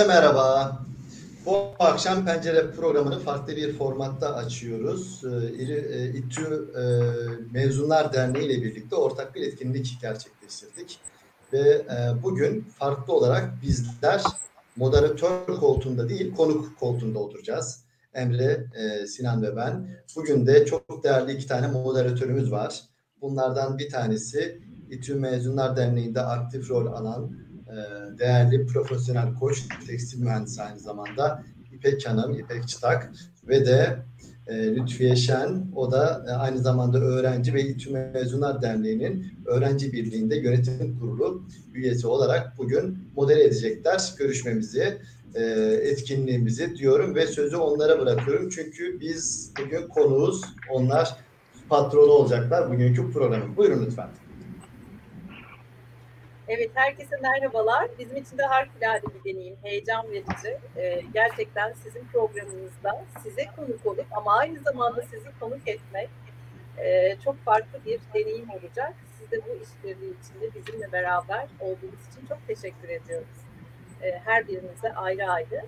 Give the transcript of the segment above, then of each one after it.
Herkese merhaba. Bu akşam Pencere programını farklı bir formatta açıyoruz. Ee, İTÜ e, Mezunlar Derneği ile birlikte ortak bir etkinlik gerçekleştirdik. Ve e, bugün farklı olarak bizler moderatör koltuğunda değil konuk koltuğunda oturacağız. Emre, e, Sinan ve ben. Bugün de çok değerli iki tane moderatörümüz var. Bunlardan bir tanesi İTÜ Mezunlar Derneği'nde aktif rol alan e, değerli profesyonel koç, tekstil mühendisi aynı zamanda İpek Hanım, İpek Çıtak ve de e, Lütfiye Şen, o da e, aynı zamanda öğrenci ve İTÜ Mezunlar Derneği'nin öğrenci birliğinde yönetim kurulu üyesi olarak bugün model edecekler görüşmemizi, e, etkinliğimizi diyorum ve sözü onlara bırakıyorum. Çünkü biz bugün konuğuz, onlar patronu olacaklar bugünkü programın. Buyurun lütfen. Evet, herkese merhabalar. Bizim için de harikulade bir deneyim, heyecan verici. Ee, gerçekten sizin programınızda size konuk olup ama aynı zamanda sizi konuk etmek e, çok farklı bir deneyim olacak. Siz de bu işbirliği içinde bizimle beraber olduğunuz için çok teşekkür ediyoruz. E, her birinize ayrı ayrı.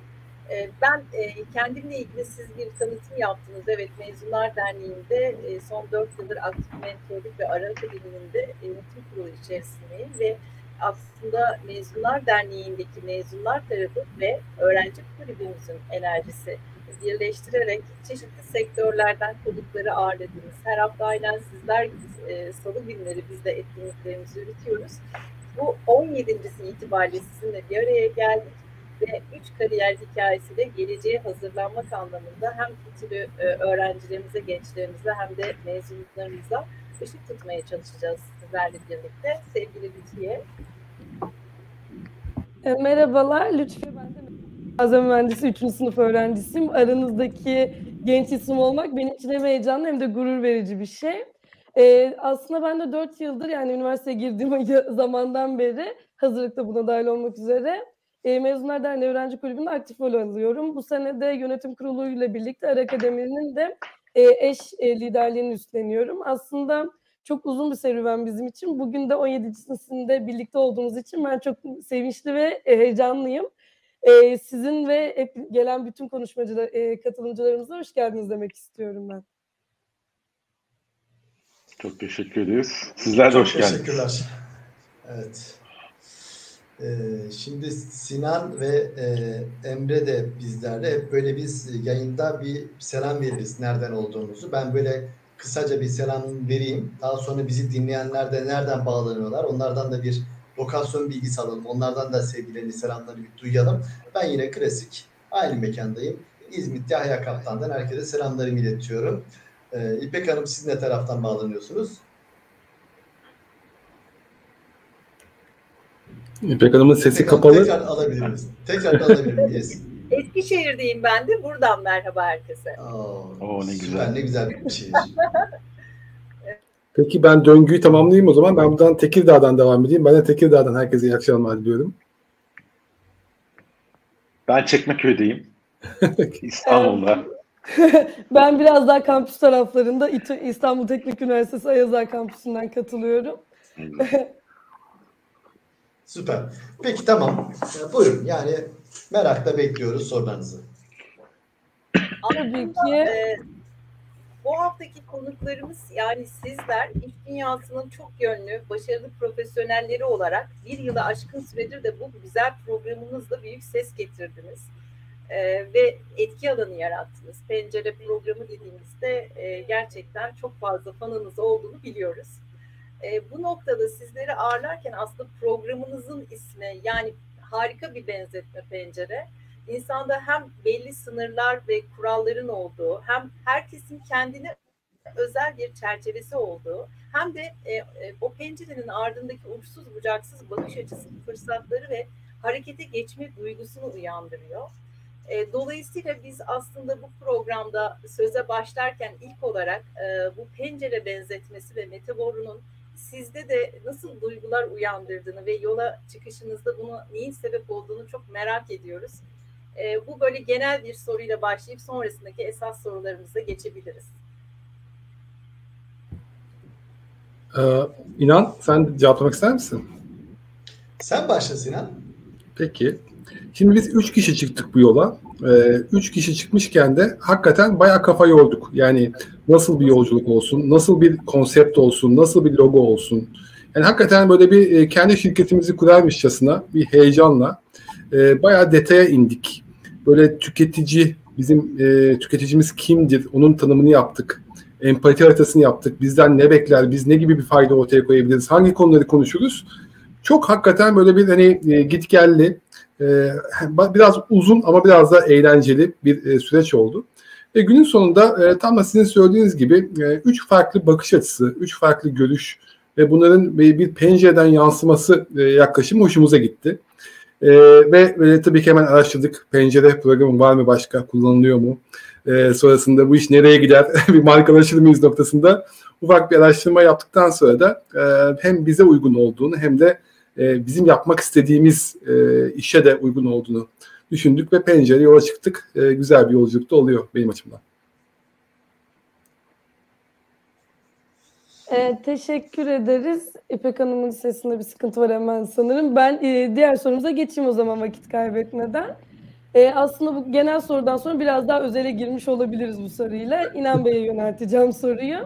E, ben e, kendimle ilgili siz bir tanıtım yaptınız. Evet, Mezunlar Derneği'nde e, son dört yıldır aktif mentorluk ve ara akademinin de yönetim kurulu içerisindeyim ve aslında Mezunlar Derneği'ndeki mezunlar tarafı ve öğrenci kulübümüzün enerjisi birleştirerek çeşitli sektörlerden konukları ağırladığımız, her hafta aynen sizler e, salı günleri biz de etkinliklerimizi yürütüyoruz. Bu 17.si itibariyle sizinle bir araya geldik ve üç kariyer hikayesiyle geleceğe hazırlanmak anlamında hem kültürü e, öğrencilerimize, gençlerimize hem de mezunlarımıza ışık tutmaya çalışacağız sizlerle birlikte. Sevgili Lütfiye. E, merhabalar, Lütfiye ben de malzeme mühendisi 3. sınıf öğrencisiyim. Aranızdaki genç isim olmak benim için hem heyecanlı hem de gurur verici bir şey. Ee, aslında ben de 4 yıldır yani üniversiteye girdiğim zamandan beri hazırlıkta buna dahil olmak üzere e, Mezunlar Derneği Öğrenci Kulübü'nde aktif rol alıyorum. Bu sene de yönetim kuruluyla birlikte Ara Akademi'nin de e, eş e, liderliğini üstleniyorum. Aslında çok uzun bir serüven bizim için. Bugün de 17.sinde birlikte olduğumuz için ben çok sevinçli ve e, heyecanlıyım. E, sizin ve hep gelen bütün konuşmacılar, e, katılımcılarımıza hoş geldiniz demek istiyorum ben. Çok teşekkür ederiz. Sizler de hoş geldiniz. Teşekkürler. Evet. Ee, şimdi Sinan ve e, Emre de bizlerle hep böyle biz yayında bir selam veririz nereden olduğumuzu. Ben böyle kısaca bir selam vereyim. Daha sonra bizi dinleyenler de nereden bağlanıyorlar onlardan da bir lokasyon bilgisi alalım. Onlardan da sevgilerini, selamlarını bir duyalım. Ben yine klasik aynı mekandayım. İzmit Yahya Kaptan'dan herkese selamlarımı iletiyorum. Ee, İpek Hanım siz ne taraftan bağlanıyorsunuz? İpek Hanım'ın sesi tekrar, kapalı. Tekrar alabilir miyiz? Tekrar alabilir miyiz? Eskişehir'deyim ben de. Buradan merhaba herkese. Oo, Oo, ne süper, güzel. ne güzel bir şey. Peki ben döngüyü tamamlayayım o zaman. Ben buradan Tekirdağ'dan devam edeyim. Ben de Tekirdağ'dan herkese iyi akşamlar diliyorum. Ben Çekmeköy'deyim. İstanbul'da. ben biraz daha kampüs taraflarında İstanbul Teknik Üniversitesi Ayazağ kampüsünden katılıyorum. Süper. Peki tamam. Buyurun yani merakla bekliyoruz sorularınızı. Tabii ki. E, bu haftaki konuklarımız yani sizler iş dünyasının çok yönlü, başarılı profesyonelleri olarak bir yıla aşkın süredir de bu güzel programınızla büyük ses getirdiniz. Ee, ve etki alanı yarattınız. Pencere programı dediğimizde e, gerçekten çok fazla fanınız olduğunu biliyoruz. E, bu noktada sizleri ağırlarken aslında programınızın ismi yani harika bir benzetme pencere insanda hem belli sınırlar ve kuralların olduğu, hem herkesin kendine özel bir çerçevesi olduğu, hem de e, e, o pencerenin ardındaki uçsuz bucaksız bakış açısı, fırsatları ve harekete geçme duygusunu uyandırıyor. E, dolayısıyla biz aslında bu programda söze başlarken ilk olarak e, bu pencere benzetmesi ve metaforunun sizde de nasıl duygular uyandırdığını ve yola çıkışınızda bunu neyin sebep olduğunu çok merak ediyoruz. E, bu böyle genel bir soruyla başlayıp sonrasındaki esas sorularımıza geçebiliriz. Ee, İnan sen cevaplamak ister misin? Sen başla Sinan. Peki. Şimdi biz üç kişi çıktık bu yola. Ee, üç kişi çıkmışken de hakikaten bayağı kafa yorduk. Yani nasıl bir yolculuk olsun, nasıl bir konsept olsun, nasıl bir logo olsun. Yani hakikaten böyle bir e, kendi şirketimizi kurarmışçasına bir heyecanla e, bayağı detaya indik. Böyle tüketici, bizim e, tüketicimiz kimdir, onun tanımını yaptık. Empati haritasını yaptık. Bizden ne bekler, biz ne gibi bir fayda ortaya koyabiliriz, hangi konuları konuşuruz. Çok hakikaten böyle bir hani e, git gelli, e, biraz uzun ama biraz da eğlenceli bir e, süreç oldu. Ve günün sonunda e, tam da sizin söylediğiniz gibi e, üç farklı bakış açısı, üç farklı görüş ve bunların bir, pencereden yansıması e, yaklaşım hoşumuza gitti. Ve tabii ki hemen araştırdık. Pencere programı var mı başka, kullanılıyor mu? Sonrasında bu iş nereye gider, bir markalaşır mıyız noktasında ufak bir araştırma yaptıktan sonra da hem bize uygun olduğunu hem de e, bizim yapmak istediğimiz e, işe de uygun olduğunu düşündük ve pencere yola çıktık. E, güzel bir yolculuk da oluyor benim açımdan. E, teşekkür ederiz. İpek Hanım'ın sesinde bir sıkıntı var hemen sanırım. Ben e, diğer sorumuza geçeyim o zaman vakit kaybetmeden. E, aslında bu genel sorudan sonra biraz daha özele girmiş olabiliriz bu soruyla. İnan Bey'e yönelteceğim soruyu.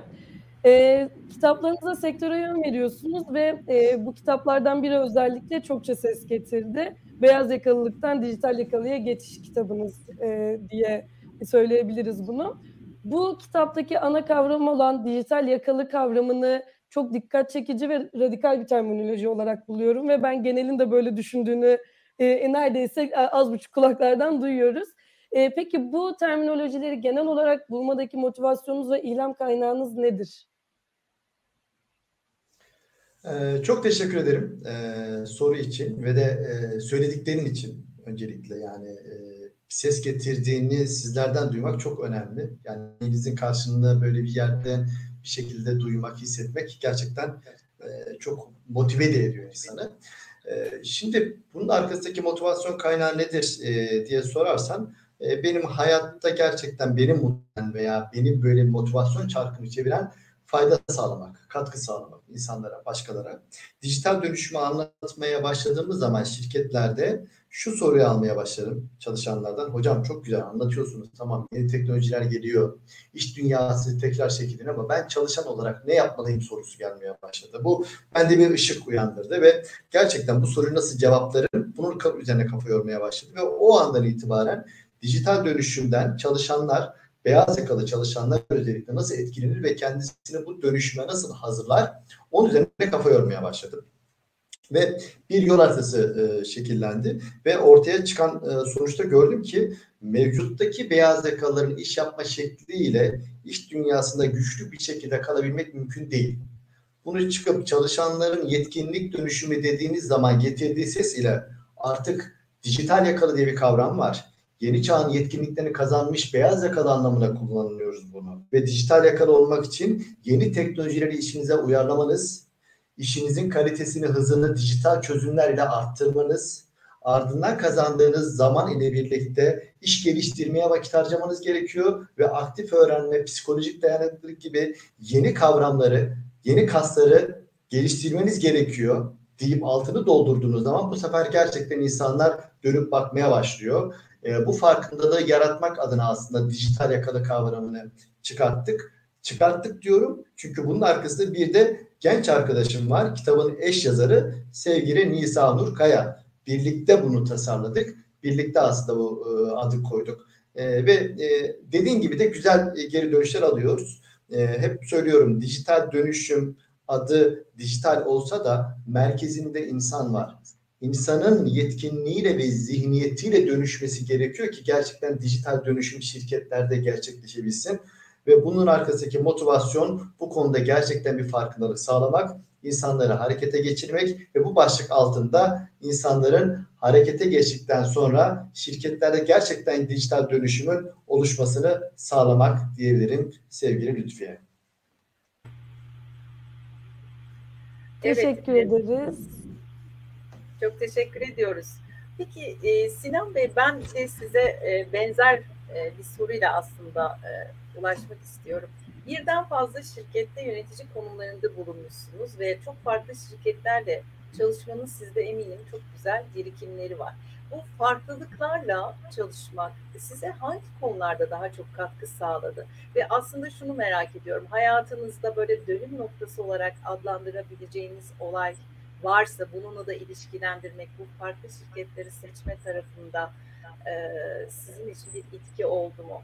E, kitaplarınıza sektöre yön veriyorsunuz ve e, bu kitaplardan biri özellikle çokça ses getirdi. Beyaz yakalılıktan dijital yakalıya geçiş kitabınız e, diye söyleyebiliriz bunu. Bu kitaptaki ana kavram olan dijital yakalı kavramını çok dikkat çekici ve radikal bir terminoloji olarak buluyorum ve ben genelin de böyle düşündüğünü e, neredeyse az buçuk kulaklardan duyuyoruz. E, peki bu terminolojileri genel olarak bulmadaki motivasyonunuz ve ilham kaynağınız nedir? Ee, çok teşekkür ederim e, soru için ve de e, söylediklerin için öncelikle yani e, ses getirdiğini sizlerden duymak çok önemli. Yani elinizin karşılığında böyle bir yerde bir şekilde duymak, hissetmek gerçekten e, çok motive ediyor insanı. E, şimdi bunun arkasındaki motivasyon kaynağı nedir e, diye sorarsan e, benim hayatta gerçekten benim mutlu veya benim böyle motivasyon çarkını çeviren fayda sağlamak, katkı sağlamak insanlara, başkalara. Dijital dönüşümü anlatmaya başladığımız zaman şirketlerde şu soruyu almaya başladım çalışanlardan. Hocam çok güzel anlatıyorsunuz. Tamam yeni teknolojiler geliyor. İş dünyası tekrar şekilleniyor ama ben çalışan olarak ne yapmalıyım sorusu gelmeye başladı. Bu bende bir ışık uyandırdı ve gerçekten bu soruyu nasıl cevaplarım bunun üzerine kafa yormaya başladı ve o andan itibaren dijital dönüşümden çalışanlar beyaz yakalı çalışanlar özellikle nasıl etkilenir ve kendisini bu dönüşüme nasıl hazırlar onun üzerine kafa yormaya başladım. Ve bir yol haritası e, şekillendi ve ortaya çıkan e, sonuçta gördüm ki mevcuttaki beyaz yakalıların iş yapma şekliyle iş dünyasında güçlü bir şekilde kalabilmek mümkün değil. Bunu çıkıp çalışanların yetkinlik dönüşümü dediğiniz zaman getirdiği ses ile artık dijital yakalı diye bir kavram var yeni çağın yetkinliklerini kazanmış beyaz yakalı anlamına kullanıyoruz bunu. Ve dijital yakalı olmak için yeni teknolojileri işinize uyarlamanız, işinizin kalitesini, hızını dijital çözümler ile arttırmanız, ardından kazandığınız zaman ile birlikte iş geliştirmeye vakit harcamanız gerekiyor ve aktif öğrenme, psikolojik dayanıklılık gibi yeni kavramları, yeni kasları geliştirmeniz gerekiyor deyip altını doldurduğunuz zaman bu sefer gerçekten insanlar dönüp bakmaya başlıyor. E, bu farkındalığı yaratmak adına aslında dijital yakalı kavramını çıkarttık. Çıkarttık diyorum çünkü bunun arkasında bir de genç arkadaşım var. Kitabın eş yazarı sevgili Nisa Nur Kaya. Birlikte bunu tasarladık. Birlikte aslında bu e, adı koyduk. E, ve e, dediğin gibi de güzel e, geri dönüşler alıyoruz. E, hep söylüyorum dijital dönüşüm adı dijital olsa da merkezinde insan var insanın yetkinliğiyle ve zihniyetiyle dönüşmesi gerekiyor ki gerçekten dijital dönüşüm şirketlerde gerçekleşebilsin. Ve bunun arkasındaki motivasyon bu konuda gerçekten bir farkındalık sağlamak, insanları harekete geçirmek ve bu başlık altında insanların harekete geçtikten sonra şirketlerde gerçekten dijital dönüşümün oluşmasını sağlamak diyebilirim sevgili Lütfiye. Teşekkür evet. ederiz. Çok teşekkür ediyoruz. Peki e, Sinan Bey ben de size e, benzer e, bir soruyla aslında e, ulaşmak istiyorum. Birden fazla şirkette yönetici konumlarında bulunmuşsunuz ve çok farklı şirketlerle çalışmanın sizde eminim çok güzel birikimleri var. Bu farklılıklarla çalışmak size hangi konularda daha çok katkı sağladı? Ve aslında şunu merak ediyorum. Hayatınızda böyle dönüm noktası olarak adlandırabileceğiniz olay varsa bununla da ilişkilendirmek, bu farklı şirketleri seçme tarafında e, sizin için bir itki oldu mu?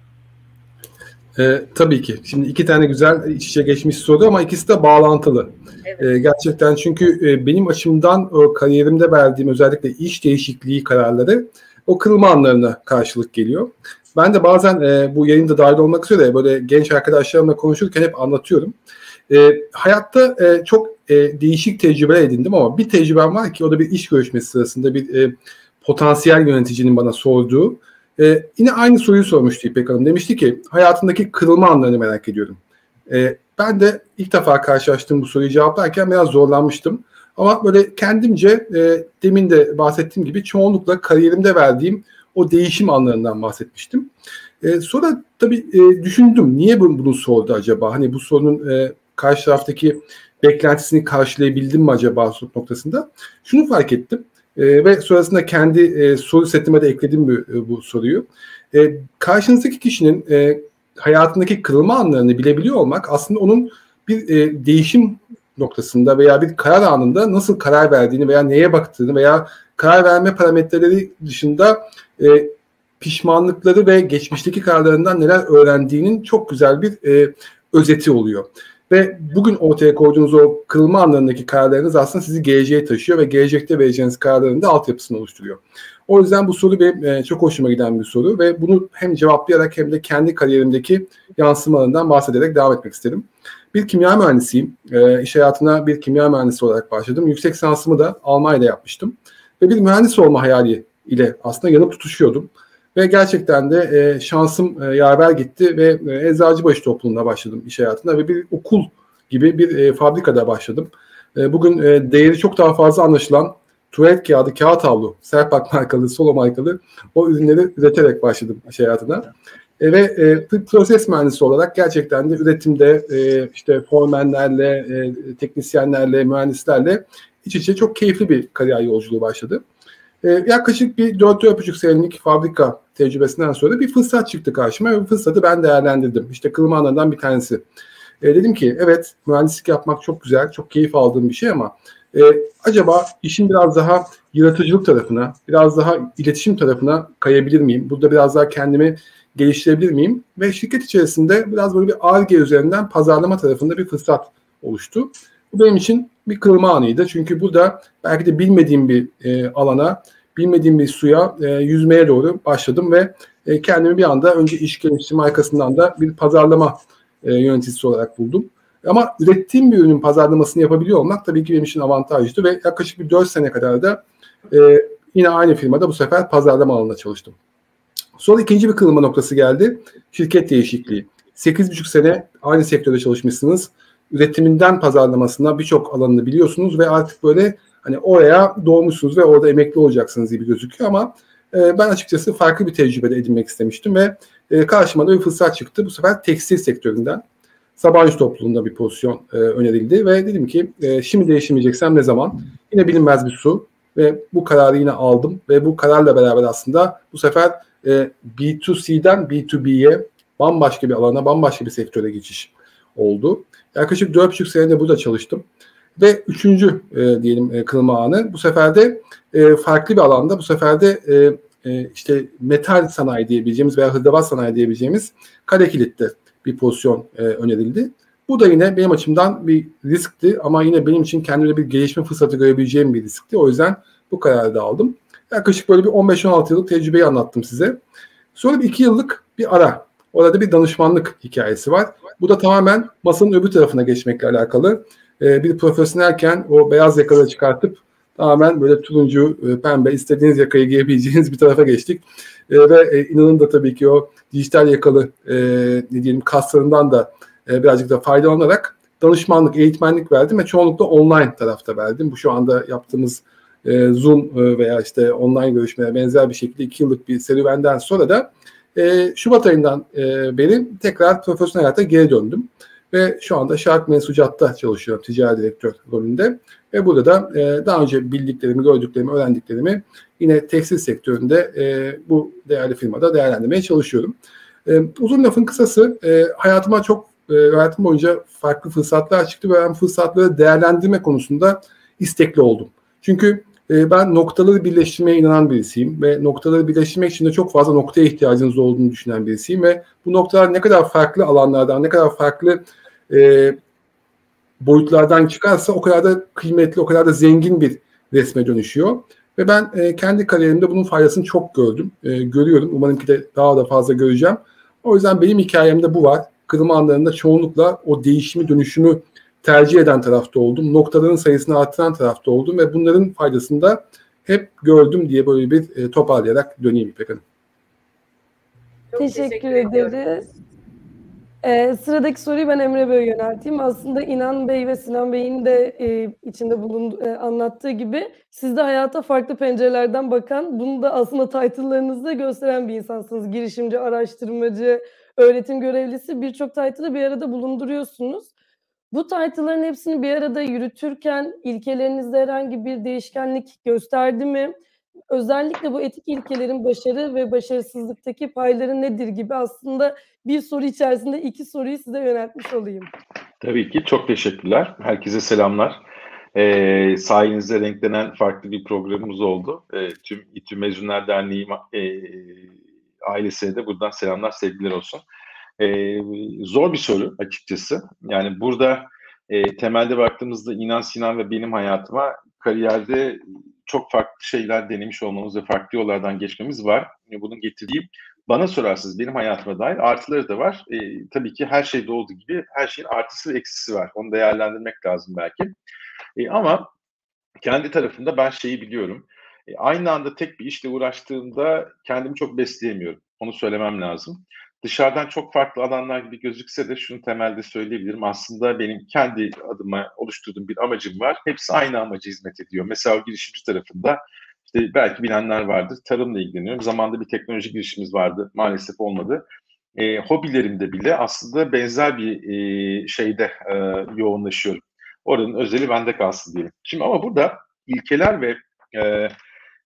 E, tabii ki. Şimdi iki tane güzel iç içe geçmiş soru ama ikisi de bağlantılı. Evet. E, gerçekten çünkü e, benim açımdan o kariyerimde verdiğim özellikle iş değişikliği kararları o kırılma anlarına karşılık geliyor. Ben de bazen e, bu yayında dahil olmak üzere böyle genç arkadaşlarımla konuşurken hep anlatıyorum. E, hayatta e, çok e, değişik tecrübeler edindim ama bir tecrübem var ki o da bir iş görüşmesi sırasında bir e, potansiyel yöneticinin bana sorduğu e, yine aynı soruyu sormuştu İpek Hanım. Demişti ki hayatındaki kırılma anlarını merak ediyorum. E, ben de ilk defa karşılaştığım bu soruyu cevaplarken biraz zorlanmıştım. Ama böyle kendimce e, demin de bahsettiğim gibi çoğunlukla kariyerimde verdiğim o değişim anlarından bahsetmiştim. E, sonra tabii e, düşündüm niye bunu, bunu sordu acaba? Hani bu sorunun e, karşı taraftaki beklentisini karşılayabildim mi acaba noktasında? Şunu fark ettim. E, ve sonrasında kendi e, soru setime de ekledim bu, e, bu soruyu. E, karşınızdaki kişinin e, hayatındaki kırılma anlarını bilebiliyor olmak aslında onun bir e, değişim noktasında veya bir karar anında nasıl karar verdiğini veya neye baktığını veya karar verme parametreleri dışında e, pişmanlıkları ve geçmişteki kararlarından neler öğrendiğinin çok güzel bir e, özeti oluyor. Ve bugün ortaya koyduğunuz o kırılma anlarındaki kararlarınız aslında sizi geleceğe taşıyor ve gelecekte vereceğiniz kararların da altyapısını oluşturuyor. O yüzden bu soru benim e, çok hoşuma giden bir soru ve bunu hem cevaplayarak hem de kendi kariyerimdeki yansımalarından bahsederek devam etmek istedim. Bir kimya mühendisiyim. E, iş hayatına bir kimya mühendisi olarak başladım. Yüksek lisansımı da Almanya'da yapmıştım. Ve bir mühendis olma hayali ile aslında yanıp tutuşuyordum. Ve gerçekten de e, şansım e, yaver gitti ve e, Eczacıbaşı topluluğunda başladım iş hayatında ve bir okul gibi bir e, fabrikada başladım. E, bugün e, değeri çok daha fazla anlaşılan tuvalet kağıdı, kağıt havlu, Serpak markalı, Solo markalı o ürünleri üreterek başladım iş hayatına. E, ve e, proses mühendisi olarak gerçekten de üretimde e, işte formenlerle, e, teknisyenlerle, mühendislerle iç içe çok keyifli bir kariyer yolculuğu başladı. E, yaklaşık bir 4-4,5 senelik fabrika tecrübesinden sonra bir fırsat çıktı karşıma ve bu fırsatı ben değerlendirdim. İşte kılma bir tanesi. E, dedim ki evet mühendislik yapmak çok güzel, çok keyif aldığım bir şey ama e, acaba işin biraz daha yaratıcılık tarafına, biraz daha iletişim tarafına kayabilir miyim? Burada biraz daha kendimi geliştirebilir miyim? Ve şirket içerisinde biraz böyle bir ARGE üzerinden pazarlama tarafında bir fırsat oluştu. Bu benim için bir kırılma anıydı. Çünkü burada belki de bilmediğim bir e, alana, bilmediğim bir suya e, yüzmeye doğru başladım ve e, kendimi bir anda önce iş geliştirme arkasından da bir pazarlama e, yöneticisi olarak buldum. Ama ürettiğim bir ürünün pazarlamasını yapabiliyor olmak tabii ki benim için avantajlı ve yaklaşık bir 4 sene kadar da e, yine aynı firmada bu sefer pazarlama alanında çalıştım. Sonra ikinci bir kırılma noktası geldi. Şirket değişikliği. 8,5 sene aynı sektörde çalışmışsınız üretiminden pazarlamasına birçok alanını biliyorsunuz ve artık böyle hani oraya doğmuşsunuz ve orada emekli olacaksınız gibi gözüküyor ama e, ben açıkçası farklı bir tecrübe de edinmek istemiştim ve e, karşıma da bir fırsat çıktı. Bu sefer tekstil sektöründen Sabancı topluluğunda bir pozisyon e, önerildi ve dedim ki e, şimdi değiştirmeyeceksem ne zaman? Yine bilinmez bir su ve bu kararı yine aldım ve bu kararla beraber aslında bu sefer e, B2C'den B2B'ye bambaşka bir alana, bambaşka bir sektöre geçiş oldu. Yaklaşık 4,5 senede burada çalıştım. Ve üçüncü e, diyelim e, kırılma anı bu sefer de e, farklı bir alanda bu sefer de e, e, işte metal sanayi diyebileceğimiz veya hırdavat sanayi diyebileceğimiz kare kilitte bir pozisyon e, önerildi. Bu da yine benim açımdan bir riskti ama yine benim için kendimde bir gelişme fırsatı görebileceğim bir riskti. O yüzden bu kararı da aldım. Yaklaşık böyle bir 15-16 yıllık tecrübeyi anlattım size. Sonra bir 2 yıllık bir ara. Orada bir danışmanlık hikayesi var. Bu da tamamen masanın öbür tarafına geçmekle alakalı. E, bir profesyonelken o beyaz yakaları çıkartıp tamamen böyle turuncu, e, pembe istediğiniz yakayı giyebileceğiniz bir tarafa geçtik. E, ve e, inanın da tabii ki o dijital yakalı e, ne diyelim kaslarından da birazcık da faydalanarak danışmanlık, eğitmenlik verdim ve çoğunlukla online tarafta verdim. Bu şu anda yaptığımız Zoom veya işte online görüşmeye benzer bir şekilde iki yıllık bir serüvenden sonra da e, Şubat ayından e, beri tekrar profesyonel hayata geri döndüm. ve şu anda Şark Mensucat'ta çalışıyorum ticari direktör rolünde. Ve burada da e, daha önce bildiklerimi, gördüklerimi, öğrendiklerimi yine tekstil sektöründe e, bu değerli firmada değerlendirmeye çalışıyorum. E, uzun lafın kısası e, hayatıma çok e, hayatım boyunca farklı fırsatlar çıktı ve ben fırsatları değerlendirme konusunda istekli oldum. Çünkü e, ben noktaları birleştirmeye inanan birisiyim ve noktaları birleştirmek için de çok fazla noktaya ihtiyacınız olduğunu düşünen birisiyim ve bu noktalar ne kadar farklı alanlardan, ne kadar farklı e, boyutlardan çıkarsa o kadar da kıymetli, o kadar da zengin bir resme dönüşüyor. Ve ben e, kendi kariyerimde bunun faydasını çok gördüm, e, görüyorum. Umarım ki de daha da fazla göreceğim. O yüzden benim hikayemde bu var. Kırılma anlarında çoğunlukla o değişimi, dönüşümü tercih eden tarafta oldum. Noktaların sayısını arttıran tarafta oldum ve bunların faydasını da hep gördüm diye böyle bir e, toparlayarak döneyim İpek Hanım. Çok teşekkür, teşekkür ederiz. Ee, sıradaki soruyu ben Emre Bey'e yönelteyim. Aslında İnan Bey ve Sinan Bey'in de e, içinde bulunduğu, e, anlattığı gibi siz de hayata farklı pencerelerden bakan, bunu da aslında title'larınızda gösteren bir insansınız. Girişimci, araştırmacı, öğretim görevlisi birçok title'ı bir arada bulunduruyorsunuz. Bu title'ların hepsini bir arada yürütürken ilkelerinizde herhangi bir değişkenlik gösterdi mi? Özellikle bu etik ilkelerin başarı ve başarısızlıktaki payları nedir gibi aslında bir soru içerisinde iki soruyu size yöneltmiş olayım. Tabii ki çok teşekkürler. Herkese selamlar. E, sayenizde renklenen farklı bir programımız oldu. E, tüm İTÜ Mezunlar Derneği e, ailesine de buradan selamlar, sevgiler olsun. E, zor bir soru açıkçası. Yani burada e, temelde baktığımızda İnan Sinan ve benim hayatıma kariyerde çok farklı şeyler denemiş olmamız ve farklı yollardan geçmemiz var. Bunun getirdiği bana sorarsınız benim hayatıma dair artıları da var. E, tabii ki her şeyde olduğu gibi her şeyin artısı ve eksisi var. Onu değerlendirmek lazım belki. E, ama kendi tarafında ben şeyi biliyorum. E, aynı anda tek bir işle uğraştığımda kendimi çok besleyemiyorum. Onu söylemem lazım dışarıdan çok farklı alanlar gibi gözükse de şunu temelde söyleyebilirim. Aslında benim kendi adıma oluşturduğum bir amacım var. Hepsi aynı amaca hizmet ediyor. Mesela girişimci tarafında işte belki bilenler vardır. Tarımla ilgileniyorum. Zamanda bir teknoloji girişimimiz vardı. Maalesef olmadı. E, hobilerimde bile aslında benzer bir e, şeyde e, yoğunlaşıyorum. Oranın özeli bende kalsın diyelim. Şimdi ama burada ilkeler ve e,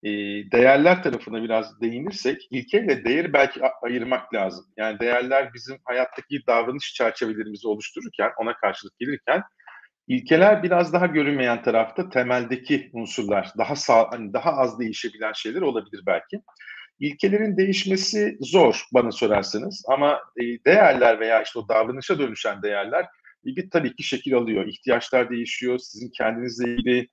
e, değerler tarafına biraz değinirsek ilkeyle değeri belki ayırmak lazım. Yani değerler bizim hayattaki davranış çerçevelerimizi oluştururken, ona karşılık gelirken ilkeler biraz daha görünmeyen tarafta temeldeki unsurlar, daha sağ, hani daha az değişebilen şeyler olabilir belki. İlkelerin değişmesi zor bana sorarsanız ama e, değerler veya işte o davranışa dönüşen değerler bir tabii ki şekil alıyor. İhtiyaçlar değişiyor, sizin kendinizle ilgili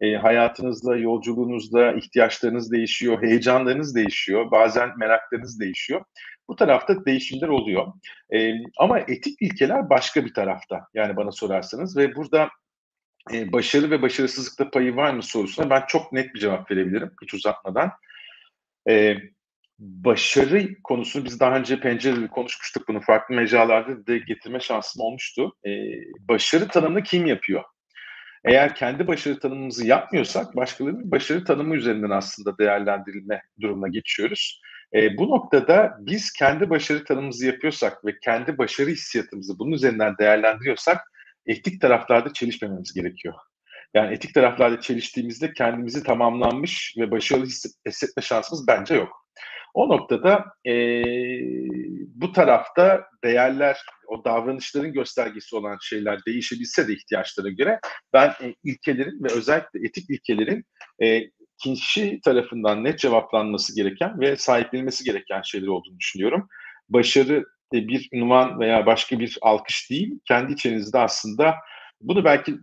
e, hayatınızda, yolculuğunuzda ihtiyaçlarınız değişiyor, heyecanlarınız değişiyor, bazen meraklarınız değişiyor. Bu tarafta değişimler oluyor. E, ama etik ilkeler başka bir tarafta yani bana sorarsanız ve burada e, başarı ve başarısızlıkta payı var mı sorusuna ben çok net bir cevap verebilirim hiç uzatmadan. E, başarı konusunu biz daha önce pencerede konuşmuştuk bunu farklı mecralarda da getirme şansım olmuştu. E, başarı tanımını kim yapıyor? Eğer kendi başarı tanımımızı yapmıyorsak başkalarının başarı tanımı üzerinden aslında değerlendirilme durumuna geçiyoruz. E, bu noktada biz kendi başarı tanımımızı yapıyorsak ve kendi başarı hissiyatımızı bunun üzerinden değerlendiriyorsak etik taraflarda çelişmememiz gerekiyor. Yani etik taraflarda çeliştiğimizde kendimizi tamamlanmış ve başarılı hissetme şansımız bence yok. O noktada e, bu tarafta değerler, o davranışların göstergesi olan şeyler değişebilse de ihtiyaçlara göre ben e, ilkelerin ve özellikle etik ilkelerin e, kişi tarafından net cevaplanması gereken ve sahiplenilmesi gereken şeyler olduğunu düşünüyorum. Başarı e, bir ünvan veya başka bir alkış değil, kendi içinizde aslında bunu belki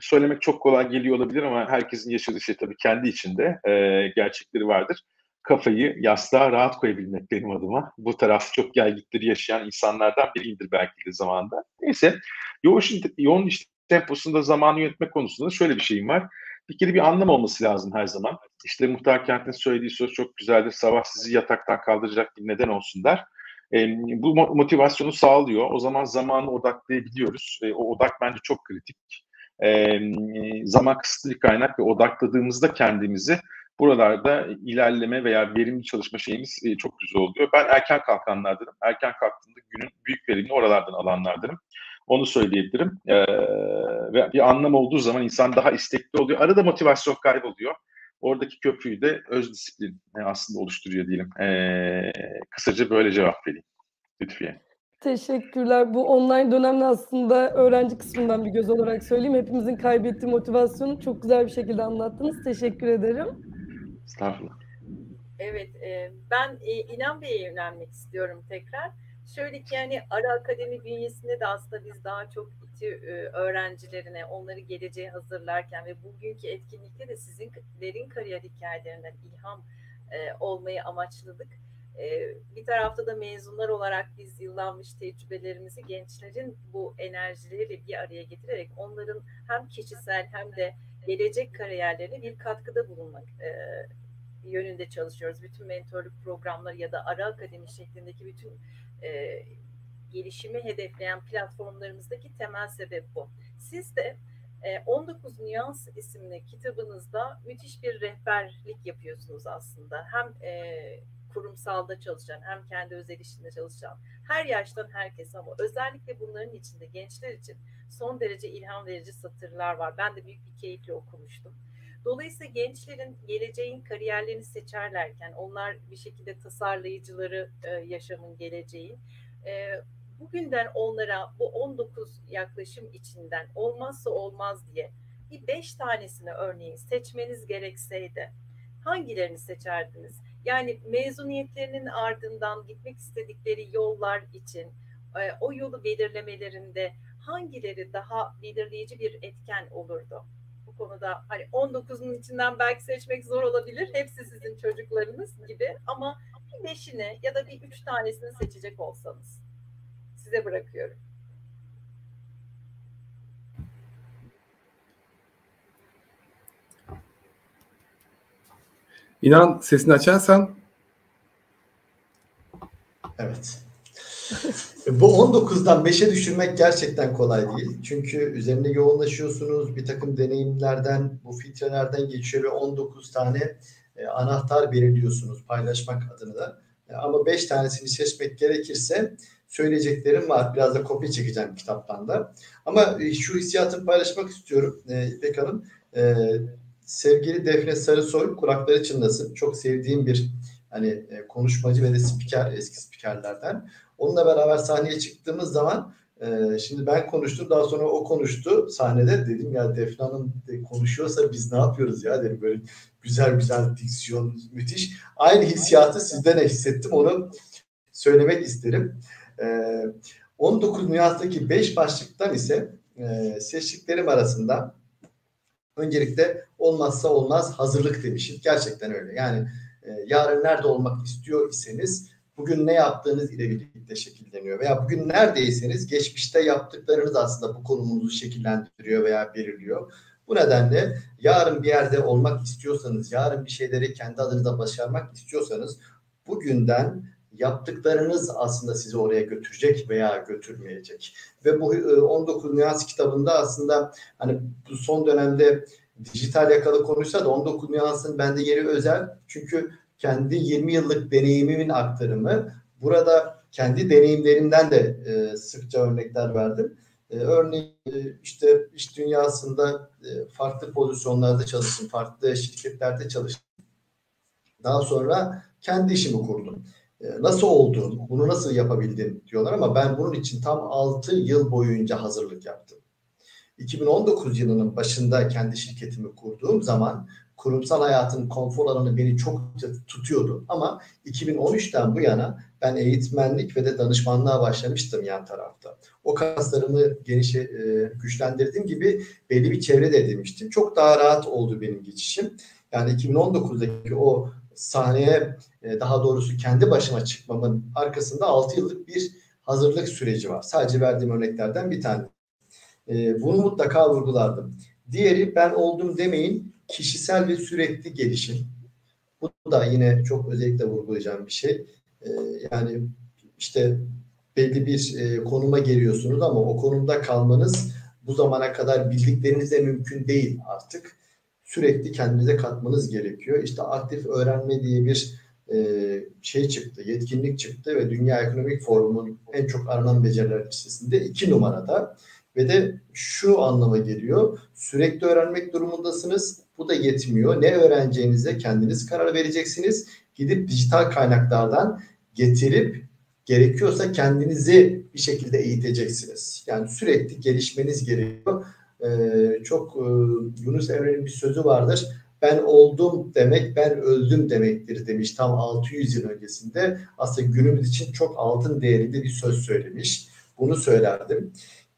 söylemek çok kolay geliyor olabilir ama herkesin yaşadığı şey tabii kendi içinde e, gerçekleri vardır kafayı yastığa rahat koyabilmek benim adıma. Bu taraf çok gelgitleri yaşayan insanlardan biriyimdir belki de zamanda. Neyse yoğun, yoğun iş temposunda zamanı yönetmek konusunda şöyle bir şeyim var. Bir kere bir anlam olması lazım her zaman. İşte Muhtar Kent'in söylediği söz çok güzeldir. Sabah sizi yataktan kaldıracak bir neden olsun der. E, bu motivasyonu sağlıyor. O zaman zamanı odaklayabiliyoruz. E, o odak bence çok kritik. E, zaman kısıtlı bir kaynak ve odakladığımızda kendimizi buralarda ilerleme veya verimli çalışma şeyimiz e, çok güzel oluyor. Ben erken kalkanlardanım. Erken kalktığımda günün büyük verimini oralardan alanlardanım. Onu söyleyebilirim. E, ve bir anlam olduğu zaman insan daha istekli oluyor. Arada motivasyon kayboluyor. Oradaki köprüyü de öz disiplin aslında oluşturuyor diyelim. E, kısaca böyle cevap vereyim. Lütfiye. Teşekkürler. Bu online dönemde aslında öğrenci kısmından bir göz olarak söyleyeyim. Hepimizin kaybettiği motivasyonu çok güzel bir şekilde anlattınız. Teşekkür ederim. Estağfurullah. Evet, e, ben e, İnan Bey'e yönelmek istiyorum tekrar. Şöyle ki yani Ara Akademi bünyesinde de aslında biz daha çok İTÜ e, öğrencilerine, onları geleceğe hazırlarken ve bugünkü etkinlikte de sizlerin kariyer hikayelerinden ilham e, olmayı amaçladık. E, bir tarafta da mezunlar olarak biz yıllanmış tecrübelerimizi gençlerin bu enerjileriyle bir araya getirerek onların hem kişisel hem de gelecek kariyerlerine bir katkıda bulunmak e, yönünde çalışıyoruz. Bütün mentorluk programları ya da ara akademi şeklindeki bütün e, gelişimi hedefleyen platformlarımızdaki temel sebep bu. Siz de 19 Nüans isimli kitabınızda müthiş bir rehberlik yapıyorsunuz aslında. Hem e, kurumsalda çalışan hem kendi özel işinde çalışan her yaştan herkes ama özellikle bunların içinde gençler için son derece ilham verici satırlar var. Ben de büyük bir keyifle okumuştum. Dolayısıyla gençlerin geleceğin kariyerlerini seçerlerken onlar bir şekilde tasarlayıcıları e, yaşamın geleceğin e, bugünden onlara bu 19 yaklaşım içinden olmazsa olmaz diye bir beş tanesini örneğin seçmeniz gerekseydi hangilerini seçerdiniz? Yani mezuniyetlerinin ardından gitmek istedikleri yollar için e, o yolu belirlemelerinde hangileri daha belirleyici bir etken olurdu? Bu konuda hani 19'un içinden belki seçmek zor olabilir. Hepsi sizin çocuklarınız gibi ama bir beşini ya da bir üç tanesini seçecek olsanız size bırakıyorum. İnan sesini açarsan. Evet. Bu 19'dan 5'e düşürmek gerçekten kolay değil. Çünkü üzerine yoğunlaşıyorsunuz. Bir takım deneyimlerden, bu filtrelerden geçiyor ve 19 tane e, anahtar belirliyorsunuz paylaşmak adına da. E, ama 5 tanesini seçmek gerekirse söyleyeceklerim var. Biraz da kopya çekeceğim kitaptan da. Ama e, şu hissiyatımı paylaşmak istiyorum e, İpek Hanım. E, sevgili Defne Sarısoy kulakları çınlasın. Çok sevdiğim bir hani e, konuşmacı ve de spiker eski spikerlerden. Onunla beraber sahneye çıktığımız zaman e, şimdi ben konuştum daha sonra o konuştu sahnede dedim ya Defne Hanım konuşuyorsa biz ne yapıyoruz ya dedim böyle güzel güzel diksiyon müthiş. Aynı hissiyatı sizden de hissettim onu söylemek isterim. E, 19 nüanstaki 5 başlıktan ise e, seçtiklerim arasında öncelikle olmazsa olmaz hazırlık demişim. Gerçekten öyle. Yani e, yarın nerede olmak istiyor iseniz bugün ne yaptığınız ile birlikte şekilleniyor. Veya bugün neredeyseniz geçmişte yaptıklarınız aslında bu konumunuzu şekillendiriyor veya belirliyor. Bu nedenle yarın bir yerde olmak istiyorsanız, yarın bir şeyleri kendi adınıza başarmak istiyorsanız bugünden yaptıklarınız aslında sizi oraya götürecek veya götürmeyecek. Ve bu 19 e, Nüans kitabında aslında hani bu son dönemde dijital yakalı konuşsa da 19 Nüans'ın bende yeri özel. Çünkü kendi 20 yıllık deneyimimin aktarımı. Burada kendi deneyimlerimden de e, sıkça örnekler verdim. E, örneğin e, işte iş dünyasında e, farklı pozisyonlarda çalıştım, farklı şirketlerde çalıştım. Daha sonra kendi işimi kurdum. E, nasıl oldu, bunu nasıl yapabildin diyorlar ama ben bunun için tam 6 yıl boyunca hazırlık yaptım. 2019 yılının başında kendi şirketimi kurduğum zaman kurumsal hayatın konfor alanı beni çok tutuyordu. Ama 2013'ten bu yana ben eğitmenlik ve de danışmanlığa başlamıştım yan tarafta. O kaslarımı geniş e, güçlendirdiğim gibi belli bir çevre de edinmiştim. Çok daha rahat oldu benim geçişim. Yani 2019'daki o sahneye e, daha doğrusu kendi başıma çıkmamın arkasında 6 yıllık bir hazırlık süreci var. Sadece verdiğim örneklerden bir tane. E, bunu mutlaka vurgulardım. Diğeri ben oldum demeyin kişisel ve sürekli gelişim. Bu da yine çok özellikle vurgulayacağım bir şey. E, yani işte belli bir e, konuma geliyorsunuz ama o konumda kalmanız bu zamana kadar bildiklerinizle mümkün değil artık. Sürekli kendinize katmanız gerekiyor. İşte aktif öğrenme diye bir e, şey çıktı, yetkinlik çıktı ve Dünya Ekonomik Forumu'nun en çok aranan beceriler listesinde iki numarada ve de şu anlama geliyor. Sürekli öğrenmek durumundasınız. Bu da yetmiyor. Ne öğreneceğinize kendiniz karar vereceksiniz. Gidip dijital kaynaklardan getirip gerekiyorsa kendinizi bir şekilde eğiteceksiniz. Yani sürekli gelişmeniz gerekiyor. Ee, çok e, Yunus Emre'nin bir sözü vardır. Ben oldum demek, ben öldüm demektir demiş tam 600 yıl öncesinde. Aslında günümüz için çok altın değerinde bir söz söylemiş. Bunu söylerdim.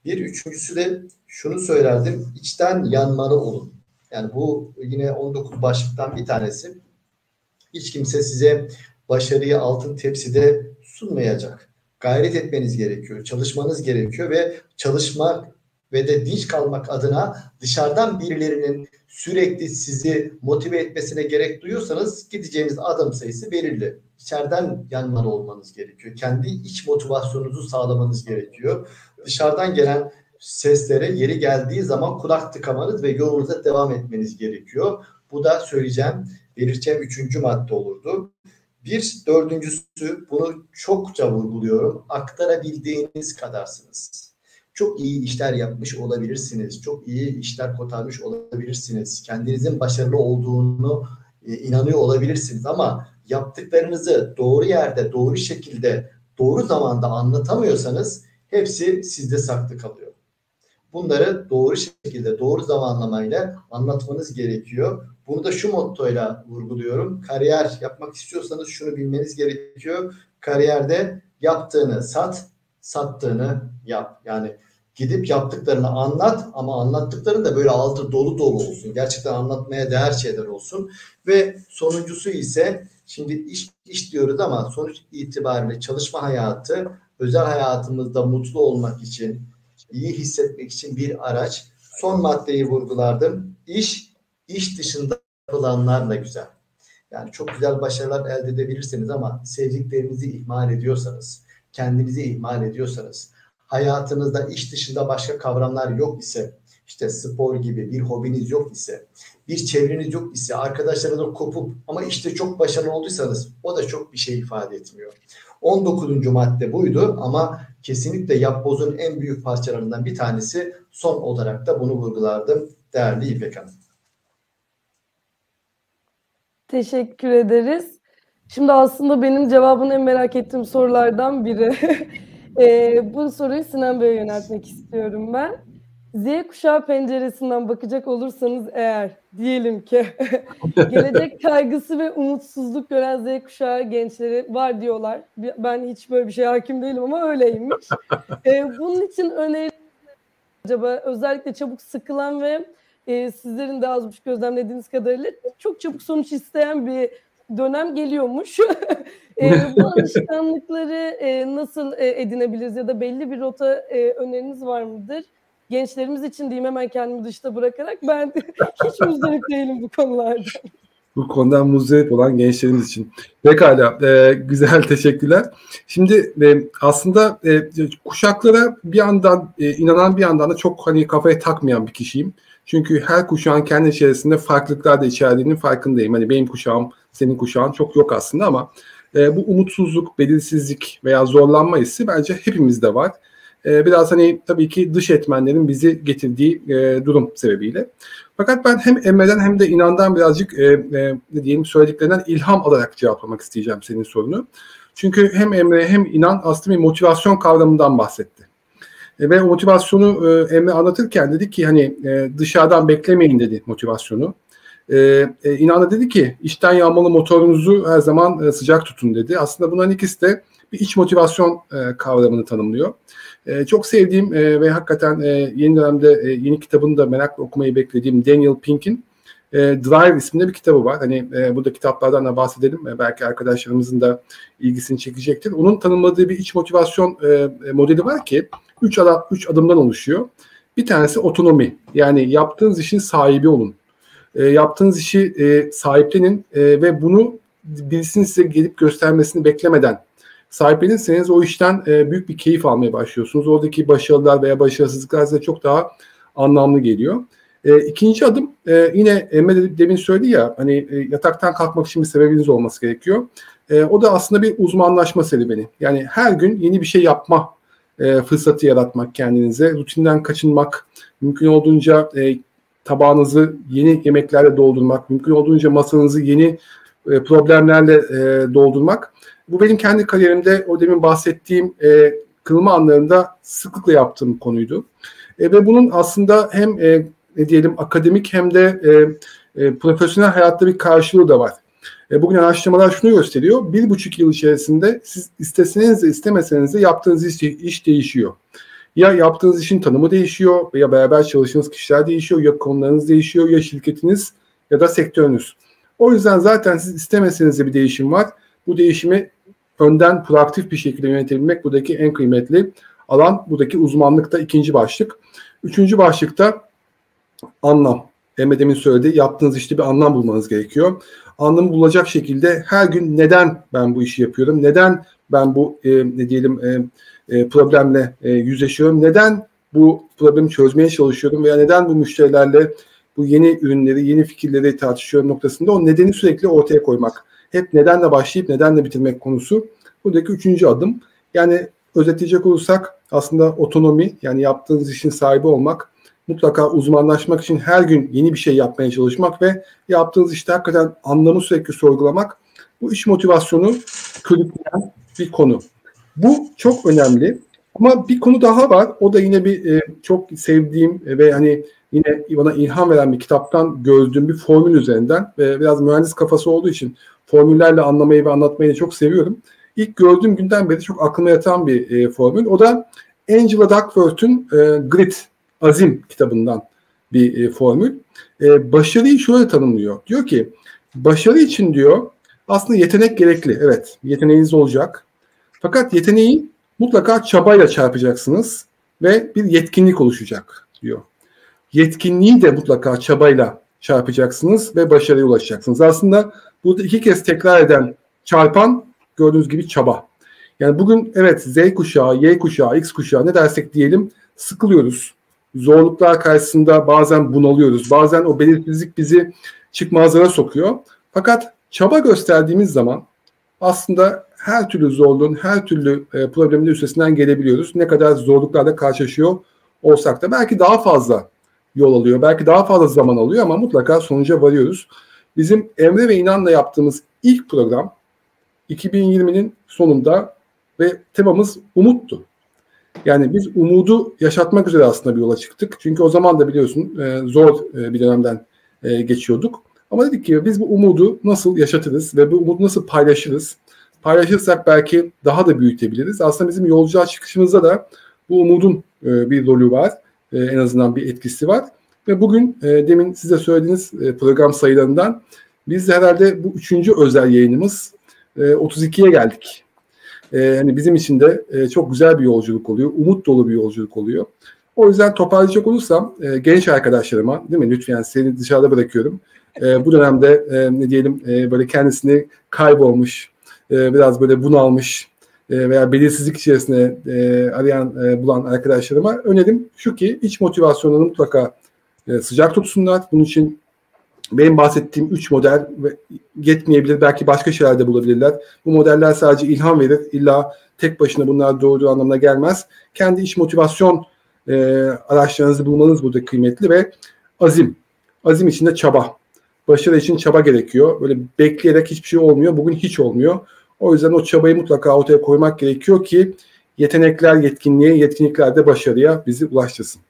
Bir üçüncüsü de şunu söylerdim. içten yanmalı olun. Yani bu yine 19 başlıktan bir tanesi. Hiç kimse size başarıyı altın tepside sunmayacak. Gayret etmeniz gerekiyor, çalışmanız gerekiyor ve çalışmak ve de dinç kalmak adına dışarıdan birilerinin sürekli sizi motive etmesine gerek duyuyorsanız gideceğiniz adım sayısı belirli. İçeriden yanmalı olmanız gerekiyor. Kendi iç motivasyonunuzu sağlamanız gerekiyor. Dışarıdan gelen seslere yeri geldiği zaman kulak tıkamanız ve yolunuza devam etmeniz gerekiyor. Bu da söyleyeceğim, belirteceğim üçüncü madde olurdu. Bir dördüncüsü bunu çokça vurguluyorum. Aktarabildiğiniz kadarsınız. Çok iyi işler yapmış olabilirsiniz. Çok iyi işler kotarmış olabilirsiniz. Kendinizin başarılı olduğunu e, inanıyor olabilirsiniz ama yaptıklarınızı doğru yerde, doğru şekilde, doğru zamanda anlatamıyorsanız hepsi sizde saklı kalıyor. Bunları doğru şekilde, doğru zamanlamayla anlatmanız gerekiyor. Bunu da şu mottoyla vurguluyorum. Kariyer yapmak istiyorsanız şunu bilmeniz gerekiyor. Kariyerde yaptığını sat, sattığını yap. Yani gidip yaptıklarını anlat ama anlattıkların da böyle altı dolu dolu olsun. Gerçekten anlatmaya değer şeyler olsun. Ve sonuncusu ise şimdi iş, iş diyoruz ama sonuç itibariyle çalışma hayatı özel hayatımızda mutlu olmak için, iyi hissetmek için bir araç. Son maddeyi vurgulardım. İş, iş dışında yapılanlarla güzel. Yani çok güzel başarılar elde edebilirsiniz ama sevdiklerinizi ihmal ediyorsanız, kendinizi ihmal ediyorsanız, hayatınızda iş dışında başka kavramlar yok ise, işte spor gibi bir hobiniz yok ise, bir çevreniz yok ise, arkadaşlarınızla kopup ama işte çok başarılı olduysanız o da çok bir şey ifade etmiyor. 19. madde buydu ama kesinlikle yapbozun en büyük parçalarından bir tanesi son olarak da bunu vurgulardım değerli İpek Hanım. Teşekkür ederiz. Şimdi aslında benim cevabını en merak ettiğim sorulardan biri. e, bu soruyu Sinan Bey'e yöneltmek istiyorum ben. Z kuşağı penceresinden bakacak olursanız eğer diyelim ki gelecek kaygısı ve umutsuzluk gören Z kuşağı gençleri var diyorlar. Ben hiç böyle bir şey hakim değilim ama öyleymiş. ee, bunun için öneri acaba özellikle çabuk sıkılan ve e, sizlerin de az buçuk gözlemlediğiniz kadarıyla çok çabuk sonuç isteyen bir dönem geliyormuş. e, bu alışkanlıkları e, nasıl e, edinebiliriz ya da belli bir rota e, öneriniz var mıdır? gençlerimiz için diyeyim hemen kendimi dışta bırakarak ben hiç muzdarip değilim bu konularda. Bu konudan muzdarip olan gençlerimiz için. Pekala, e, güzel teşekkürler. Şimdi e, aslında e, kuşaklara bir yandan e, inanan bir yandan da çok hani kafaya takmayan bir kişiyim. Çünkü her kuşağın kendi içerisinde farklılıklar da içerdiğinin farkındayım. Hani benim kuşağım, senin kuşağın çok yok aslında ama e, bu umutsuzluk, belirsizlik veya zorlanma hissi bence hepimizde var. Ee, biraz hani tabii ki dış etmenlerin bizi getirdiği e, durum sebebiyle. Fakat ben hem Emre'den hem de İnan'dan birazcık e, e, ne diyelim söylediklerinden ilham alarak cevaplamak isteyeceğim senin sorunu. Çünkü hem Emre hem İnan aslında bir motivasyon kavramından bahsetti. E, ve motivasyonu e, Emre anlatırken dedi ki hani e, dışarıdan beklemeyin dedi motivasyonu. E, e, İnan da dedi ki içten yanmalı motorunuzu her zaman e, sıcak tutun dedi. Aslında bunların ikisi de bir iç motivasyon e, kavramını tanımlıyor. E, çok sevdiğim e, ve hakikaten e, yeni dönemde e, yeni kitabını da merakla okumayı beklediğim Daniel Pink'in e, Drive isminde bir kitabı var. Hani e, burada kitaplardan da bahsedelim. E, belki arkadaşlarımızın da ilgisini çekecektir. Onun tanımladığı bir iç motivasyon e, modeli var ki üç, adam, üç adımdan oluşuyor. Bir tanesi otonomi. Yani yaptığınız işin sahibi olun. E, yaptığınız işi e, sahiplenin e, ve bunu birisinin size gelip göstermesini beklemeden sahiplenirseniz o işten e, büyük bir keyif almaya başlıyorsunuz. Oradaki başarılar veya başarısızlıklar size çok daha anlamlı geliyor. E, ikinci adım e, yine Emre demin söyledi ya hani e, yataktan kalkmak için bir sebebiniz olması gerekiyor. E, o da aslında bir uzmanlaşma serüveni. Yani her gün yeni bir şey yapma e, fırsatı yaratmak kendinize, rutinden kaçınmak, mümkün olduğunca e, tabağınızı yeni yemeklerle doldurmak, mümkün olduğunca masanızı yeni e, problemlerle e, doldurmak. Bu benim kendi kariyerimde o demin bahsettiğim e, kırılma anlarında sıklıkla yaptığım konuydu. E, ve bunun aslında hem e, ne diyelim akademik hem de e, e, profesyonel hayatta bir karşılığı da var. E, bugün araştırmalar şunu gösteriyor. Bir buçuk yıl içerisinde siz isteseniz de istemeseniz de yaptığınız iş, iş değişiyor. Ya yaptığınız işin tanımı değişiyor ya beraber çalıştığınız kişiler değişiyor ya konularınız değişiyor ya şirketiniz ya da sektörünüz. O yüzden zaten siz istemeseniz de bir değişim var. Bu değişimi önden proaktif bir şekilde yönetebilmek buradaki en kıymetli alan. Buradaki uzmanlıkta ikinci başlık. Üçüncü başlıkta anlam. Emre demin söyledi. Yaptığınız işte bir anlam bulmanız gerekiyor. Anlamı bulacak şekilde her gün neden ben bu işi yapıyorum? Neden ben bu e, ne diyelim e, e, problemle e, yüzleşiyorum? Neden bu problemi çözmeye çalışıyorum veya neden bu müşterilerle bu yeni ürünleri, yeni fikirleri tartışıyorum noktasında o nedeni sürekli ortaya koymak. Hep nedenle başlayıp nedenle bitirmek konusu buradaki üçüncü adım. Yani özetleyecek olursak aslında otonomi yani yaptığınız işin sahibi olmak, mutlaka uzmanlaşmak için her gün yeni bir şey yapmaya çalışmak ve yaptığınız işte hakikaten anlamı sürekli sorgulamak bu iş motivasyonu körükleyen bir konu. Bu çok önemli. Ama bir konu daha var. O da yine bir e, çok sevdiğim ve hani yine bana ilham veren bir kitaptan gördüğüm bir formül üzerinden ve biraz mühendis kafası olduğu için formüllerle anlamayı ve anlatmayı çok seviyorum. İlk gördüğüm günden beri çok aklıma yatan bir e, formül. O da Angela Duckworth'un e, Grit, Azim kitabından bir e, formül. E, başarıyı şöyle tanımlıyor. Diyor ki başarı için diyor aslında yetenek gerekli. Evet yeteneğiniz olacak. Fakat yeteneği mutlaka çabayla çarpacaksınız ve bir yetkinlik oluşacak diyor. Yetkinliği de mutlaka çabayla çarpacaksınız ve başarıya ulaşacaksınız. Aslında burada iki kez tekrar eden çarpan gördüğünüz gibi çaba. Yani bugün evet Z kuşağı, Y kuşağı, X kuşağı ne dersek diyelim sıkılıyoruz. Zorluklar karşısında bazen bunalıyoruz. Bazen o belirsizlik bizi çıkmazlara sokuyor. Fakat çaba gösterdiğimiz zaman aslında her türlü zorluğun, her türlü e, problemin üstesinden gelebiliyoruz. Ne kadar zorluklarla karşılaşıyor olsak da belki daha fazla yol alıyor, belki daha fazla zaman alıyor ama mutlaka sonuca varıyoruz. Bizim Emre ve İnan'la yaptığımız ilk program 2020'nin sonunda ve temamız umuttu. Yani biz umudu yaşatmak üzere aslında bir yola çıktık. Çünkü o zaman da biliyorsun e, zor e, bir dönemden e, geçiyorduk. Ama dedik ki biz bu umudu nasıl yaşatırız ve bu umudu nasıl paylaşırız? Paylaşırsak belki daha da büyütebiliriz. Aslında bizim yolculuğa çıkışımızda da bu umudun bir rolü var. En azından bir etkisi var. Ve bugün demin size söylediğiniz program sayılarından biz de herhalde bu üçüncü özel yayınımız 32'ye geldik. E, hani bizim için de e, çok güzel bir yolculuk oluyor. Umut dolu bir yolculuk oluyor. O yüzden toparlayacak olursam e, genç arkadaşlarıma değil mi lütfen seni dışarıda bırakıyorum. E, bu dönemde e, ne diyelim e, böyle kendisini kaybolmuş, e, biraz böyle bunalmış e, veya belirsizlik içerisinde e, arayan e, bulan arkadaşlarıma önerim şu ki iç motivasyonunu mutlaka e, sıcak tutsunlar. Bunun için benim bahsettiğim üç model yetmeyebilir. Belki başka şeyler de bulabilirler. Bu modeller sadece ilham verir. İlla tek başına bunlar doğru anlamına gelmez. Kendi iş motivasyon e, araçlarınızı bulmanız burada kıymetli ve azim. Azim içinde çaba. Başarı için çaba gerekiyor. Böyle bekleyerek hiçbir şey olmuyor. Bugün hiç olmuyor. O yüzden o çabayı mutlaka ortaya koymak gerekiyor ki yetenekler yetkinliğe, yetkinlikler de başarıya bizi ulaştırsın.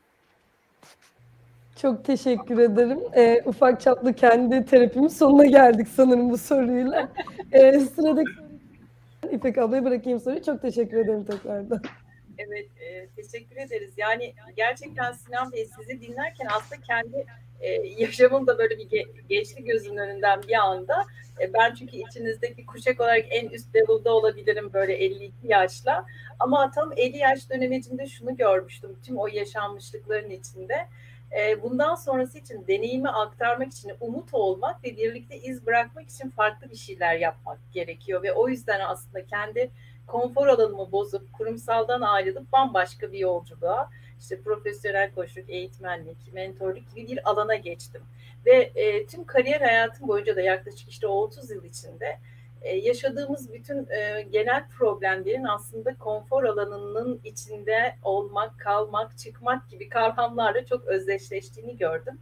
Çok teşekkür ederim. Ee, ufak çaplı kendi terapimin sonuna geldik sanırım bu soruyla. Ee, sıradaki İpek ablaya bırakayım soruyu. Çok teşekkür ederim tekrardan. Evet, e, teşekkür ederiz. Yani gerçekten Sinan Bey sizi dinlerken aslında kendi e, yaşamım da böyle bir ge, geçti gözümün önünden bir anda. E, ben çünkü içinizdeki kuşak olarak en üst level'da olabilirim böyle 52 yaşla. Ama tam 50 yaş dönemecinde şunu görmüştüm tüm o yaşanmışlıkların içinde e, bundan sonrası için deneyimi aktarmak için umut olmak ve birlikte iz bırakmak için farklı bir şeyler yapmak gerekiyor ve o yüzden aslında kendi konfor alanımı bozup kurumsaldan ayrılıp bambaşka bir yolculuğa işte profesyonel koçluk, eğitmenlik, mentorluk gibi bir alana geçtim. Ve e, tüm kariyer hayatım boyunca da yaklaşık işte o 30 yıl içinde e, yaşadığımız bütün e, genel problemlerin aslında konfor alanının içinde olmak, kalmak, çıkmak gibi kavramlarla çok özdeşleştiğini gördüm.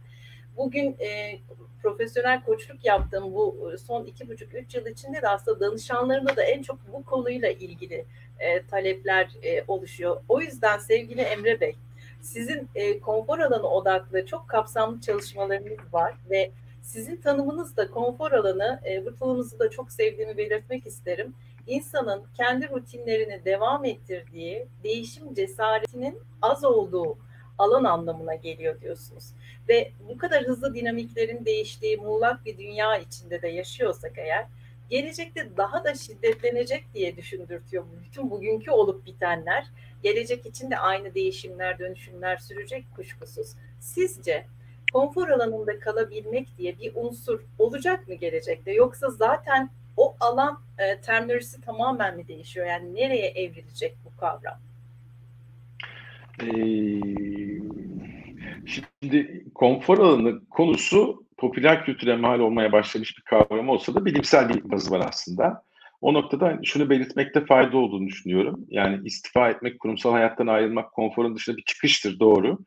Bugün e, profesyonel koçluk yaptığım bu son iki buçuk üç yıl içinde de aslında danışanlarımda da en çok bu konuyla ilgili e, talepler e, oluşuyor. O yüzden sevgili Emre Bey, sizin e, konfor alanı odaklı çok kapsamlı çalışmalarınız var ve sizin tanımınız da konfor alanı, e, bu da çok sevdiğimi belirtmek isterim. İnsanın kendi rutinlerini devam ettirdiği, değişim cesaretinin az olduğu alan anlamına geliyor diyorsunuz. Ve bu kadar hızlı dinamiklerin değiştiği muğlak bir dünya içinde de yaşıyorsak eğer, gelecekte daha da şiddetlenecek diye düşündürtüyor bütün bugünkü olup bitenler. Gelecek için de aynı değişimler, dönüşümler sürecek kuşkusuz. Sizce konfor alanında kalabilmek diye bir unsur olacak mı gelecekte? Yoksa zaten o alan e, terminolojisi tamamen mi değişiyor? Yani nereye evrilecek bu kavram? Ee, şimdi konfor alanı konusu popüler kültüre mal olmaya başlamış bir kavram olsa da bilimsel bir bazı var aslında. O noktada şunu belirtmekte fayda olduğunu düşünüyorum. Yani istifa etmek, kurumsal hayattan ayrılmak konforun dışında bir çıkıştır doğru.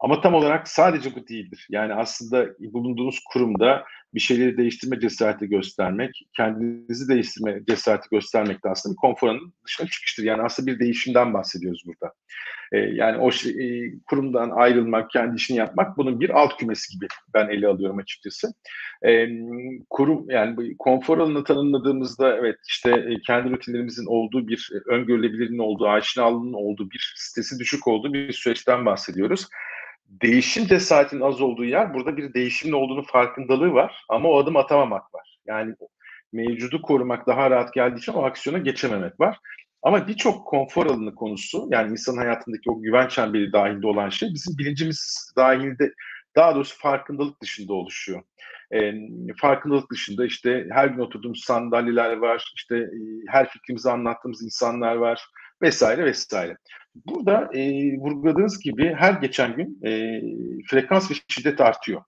Ama tam olarak sadece bu değildir. Yani aslında bulunduğunuz kurumda bir şeyleri değiştirme cesareti göstermek, kendinizi değiştirme cesareti göstermek de aslında bir konforun dışına çıkıştır. Yani aslında bir değişimden bahsediyoruz burada. Ee, yani o şey, e, kurumdan ayrılmak, kendi işini yapmak bunun bir alt kümesi gibi ben ele alıyorum açıkçası. Ee, kurum yani bu konfor alanını tanımladığımızda evet işte e, kendi rutinlerimizin olduğu bir e, öngörülebilirliğin olduğu, aşinalığının olduğu bir sitesi düşük olduğu bir süreçten bahsediyoruz değişim cesaretinin az olduğu yer burada bir değişimin olduğunu farkındalığı var ama o adım atamamak var. Yani mevcudu korumak daha rahat geldiği için o aksiyona geçememek var. Ama birçok konfor alanı konusu yani insan hayatındaki o güven çemberi dahilinde olan şey bizim bilincimiz dahilinde daha doğrusu farkındalık dışında oluşuyor. E, farkındalık dışında işte her gün oturduğumuz sandalyeler var, işte e, her fikrimizi anlattığımız insanlar var vesaire vesaire. Burada e, vurguladığınız gibi her geçen gün e, frekans ve şiddet artıyor.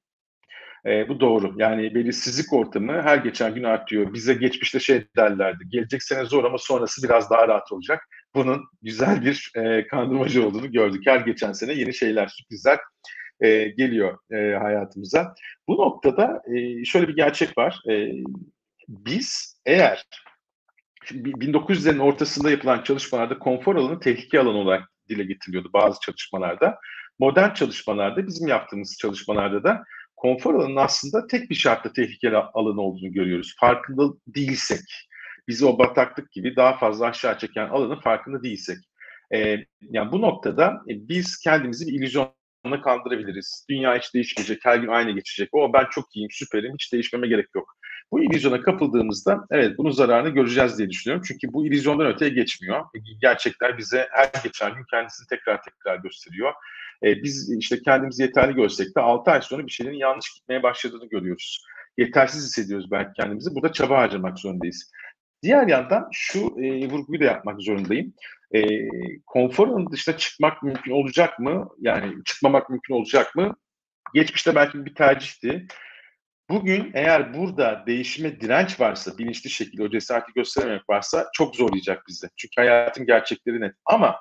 E, bu doğru. Yani belirsizlik ortamı her geçen gün artıyor. Bize geçmişte şey derlerdi. Gelecek sene zor ama sonrası biraz daha rahat olacak. Bunun güzel bir e, kandırmacı olduğunu gördük. Her geçen sene yeni şeyler, sürprizler e, geliyor e, hayatımıza. Bu noktada e, şöyle bir gerçek var. E, biz eğer 1900'lerin ortasında yapılan çalışmalarda konfor alanı tehlike alanı olarak dile getiriliyordu bazı çalışmalarda. Modern çalışmalarda bizim yaptığımız çalışmalarda da konfor alanının aslında tek bir şartla tehlikeli alanı olduğunu görüyoruz. Farkında değilsek, bizi o bataklık gibi daha fazla aşağı çeken alanın farkında değilsek. Ee, yani bu noktada e, biz kendimizi bir illüzyonla kandırabiliriz. Dünya hiç değişmeyecek, her gün aynı geçecek. O ben çok iyiyim, süperim, hiç değişmeme gerek yok. Bu illüzyona kapıldığımızda evet bunun zararını göreceğiz diye düşünüyorum. Çünkü bu illüzyondan öteye geçmiyor. Gerçekler bize her geçen gün kendisini tekrar tekrar gösteriyor. Ee, biz işte kendimizi yeterli görsek de 6 ay sonra bir şeylerin yanlış gitmeye başladığını görüyoruz. Yetersiz hissediyoruz belki kendimizi. Burada çaba harcamak zorundayız. Diğer yandan şu e, vurguyu da yapmak zorundayım. E, konforun dışına çıkmak mümkün olacak mı? Yani çıkmamak mümkün olacak mı? Geçmişte belki bir tercihti. Bugün eğer burada değişime direnç varsa, bilinçli şekilde o cesareti gösterememek varsa çok zorlayacak bizi. Çünkü hayatın gerçekleri net. Ama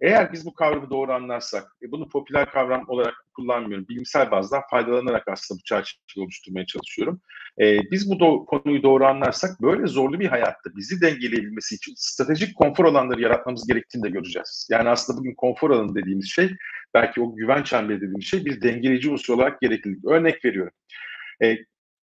eğer biz bu kavramı doğru anlarsak, e, bunu popüler kavram olarak kullanmıyorum, bilimsel bazdan faydalanarak aslında bu çerçeveyi oluşturmaya çalışıyorum. E, biz bu do- konuyu doğru anlarsak böyle zorlu bir hayatta bizi dengeleyebilmesi için stratejik konfor alanları yaratmamız gerektiğini de göreceğiz. Yani aslında bugün konfor alanı dediğimiz şey, belki o güven çemberi dediğimiz şey bir dengeleyici unsur olarak gereklilik. Örnek veriyorum. E,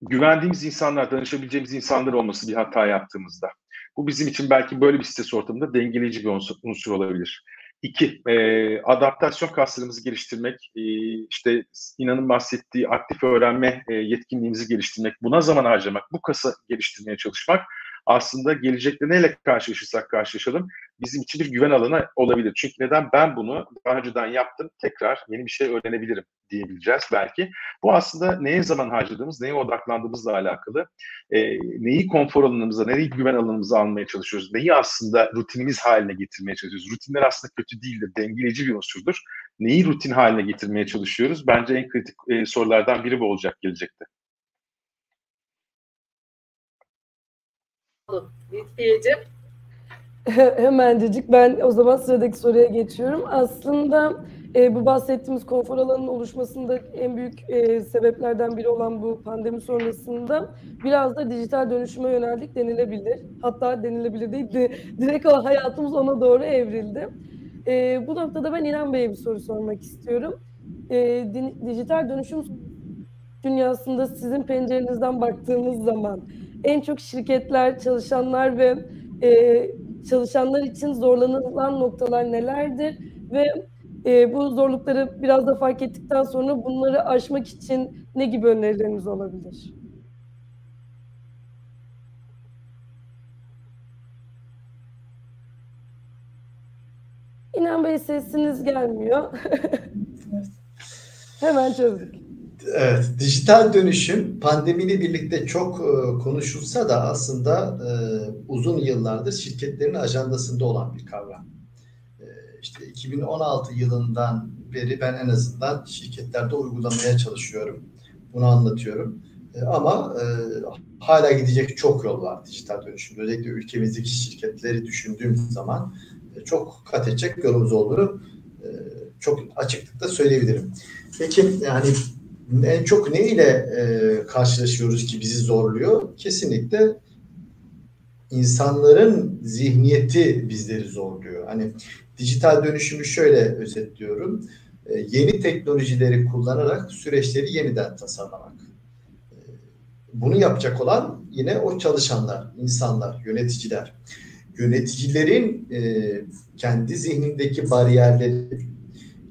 güvendiğimiz insanlar, danışabileceğimiz insanlar olması bir hata yaptığımızda. Bu bizim için belki böyle bir stres ortamında dengeleyici bir unsur, olabilir. İki, e, adaptasyon kaslarımızı geliştirmek, e, işte inanın bahsettiği aktif öğrenme e, yetkinliğimizi geliştirmek, buna zaman harcamak, bu kası geliştirmeye çalışmak aslında gelecekte neyle karşılaşırsak karşılaşalım bizim için bir güven alanı olabilir. Çünkü neden ben bunu daha önceden yaptım tekrar yeni bir şey öğrenebilirim diyebileceğiz belki. Bu aslında neye zaman harcadığımız, neye odaklandığımızla alakalı. E, neyi konfor alanımıza, neyi güven alanımıza almaya çalışıyoruz. Neyi aslında rutinimiz haline getirmeye çalışıyoruz. Rutinler aslında kötü değildir, dengeleyici bir unsurdur. Neyi rutin haline getirmeye çalışıyoruz? Bence en kritik e, sorulardan biri bu olacak gelecekte. Lütfiyeciğim. Hemencecik ben o zaman sıradaki soruya geçiyorum. Aslında e, bu bahsettiğimiz konfor alanının oluşmasında en büyük e, sebeplerden biri olan bu pandemi sonrasında biraz da dijital dönüşüme yöneldik denilebilir. Hatta denilebilir değil de direkt hayatımız ona doğru evrildi. E, bu noktada ben İnan Bey'e bir soru sormak istiyorum. E, dijital dönüşüm dünyasında sizin pencerenizden baktığımız zaman en çok şirketler, çalışanlar ve e, çalışanlar için zorlanılan noktalar nelerdir ve e, bu zorlukları biraz da fark ettikten sonra bunları aşmak için ne gibi önerileriniz olabilir? İnan Bey sesiniz gelmiyor. Hemen çözdük. Evet, dijital dönüşüm pandemiyle birlikte çok e, konuşulsa da aslında e, uzun yıllardır şirketlerin ajandasında olan bir kavram. E, işte 2016 yılından beri ben en azından şirketlerde uygulamaya çalışıyorum. Bunu anlatıyorum. E, ama e, hala gidecek çok yol var dijital dönüşüm. Özellikle ülkemizdeki şirketleri düşündüğüm zaman çok kat edecek yolumuz olduğunu çok açıklıkla söyleyebilirim. Peki yani en çok ne ile e, karşılaşıyoruz ki bizi zorluyor? Kesinlikle insanların zihniyeti bizleri zorluyor. Hani dijital dönüşümü şöyle özetliyorum. E, yeni teknolojileri kullanarak süreçleri yeniden tasarlamak. E, bunu yapacak olan yine o çalışanlar, insanlar, yöneticiler. Yöneticilerin e, kendi zihnindeki bariyerleri,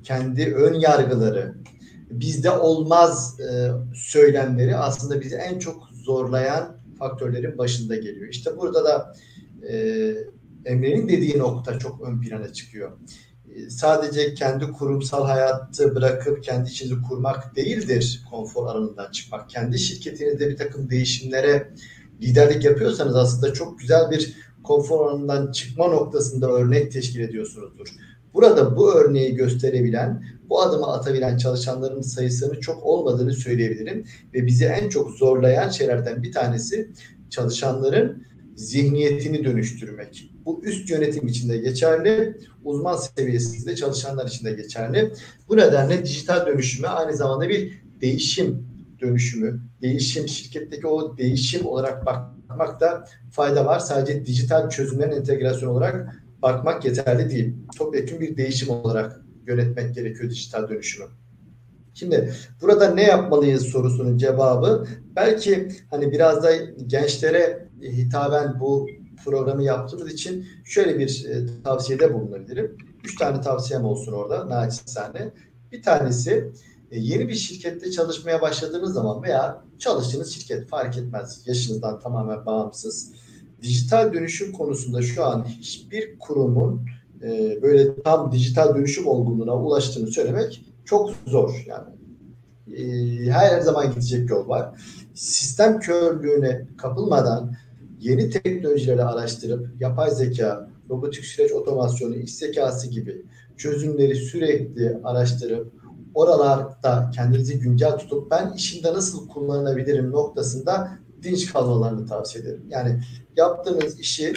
kendi ön yargıları, bizde olmaz e, söylemleri aslında bizi en çok zorlayan faktörlerin başında geliyor. İşte burada da e, Emre'nin dediği nokta çok ön plana çıkıyor. E, sadece kendi kurumsal hayatı bırakıp kendi işini kurmak değildir konfor alanından çıkmak. Kendi şirketinizde bir takım değişimlere liderlik yapıyorsanız aslında çok güzel bir konfor alanından çıkma noktasında örnek teşkil ediyorsunuzdur. Burada bu örneği gösterebilen, bu adımı atabilen çalışanların sayısının çok olmadığını söyleyebilirim. Ve bizi en çok zorlayan şeylerden bir tanesi çalışanların zihniyetini dönüştürmek. Bu üst yönetim içinde geçerli, uzman seviyesinde çalışanlar için de geçerli. Bu nedenle dijital dönüşüme aynı zamanda bir değişim dönüşümü, değişim şirketteki o değişim olarak bakmakta fayda var. Sadece dijital çözümlerin entegrasyon olarak bakmak yeterli değil. Topyekun bir değişim olarak yönetmek gerekiyor dijital dönüşümü. Şimdi burada ne yapmalıyız sorusunun cevabı belki hani biraz da gençlere hitaben bu programı yaptığımız için şöyle bir e, tavsiyede bulunabilirim. Üç tane tavsiyem olsun orada naçizane. Bir tanesi e, yeni bir şirkette çalışmaya başladığınız zaman veya çalıştığınız şirket fark etmez yaşınızdan tamamen bağımsız dijital dönüşüm konusunda şu an hiçbir kurumun e, böyle tam dijital dönüşüm olgunluğuna ulaştığını söylemek çok zor yani. E, her zaman gidecek yol var. Sistem körlüğüne kapılmadan yeni teknolojileri araştırıp yapay zeka, robotik süreç otomasyonu, iş zekası gibi çözümleri sürekli araştırıp oralarda kendinizi güncel tutup ben işimde nasıl kullanabilirim noktasında dinç kalmalarını tavsiye ederim. Yani yaptığınız işi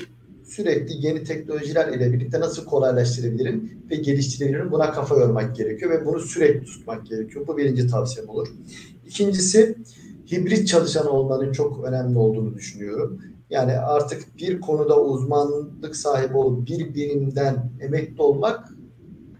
sürekli yeni teknolojiler ile birlikte nasıl kolaylaştırabilirim ve geliştirebilirim buna kafa yormak gerekiyor ve bunu sürekli tutmak gerekiyor. Bu birinci tavsiyem olur. İkincisi hibrit çalışan olmanın çok önemli olduğunu düşünüyorum. Yani artık bir konuda uzmanlık sahibi olup bir birimden emekli olmak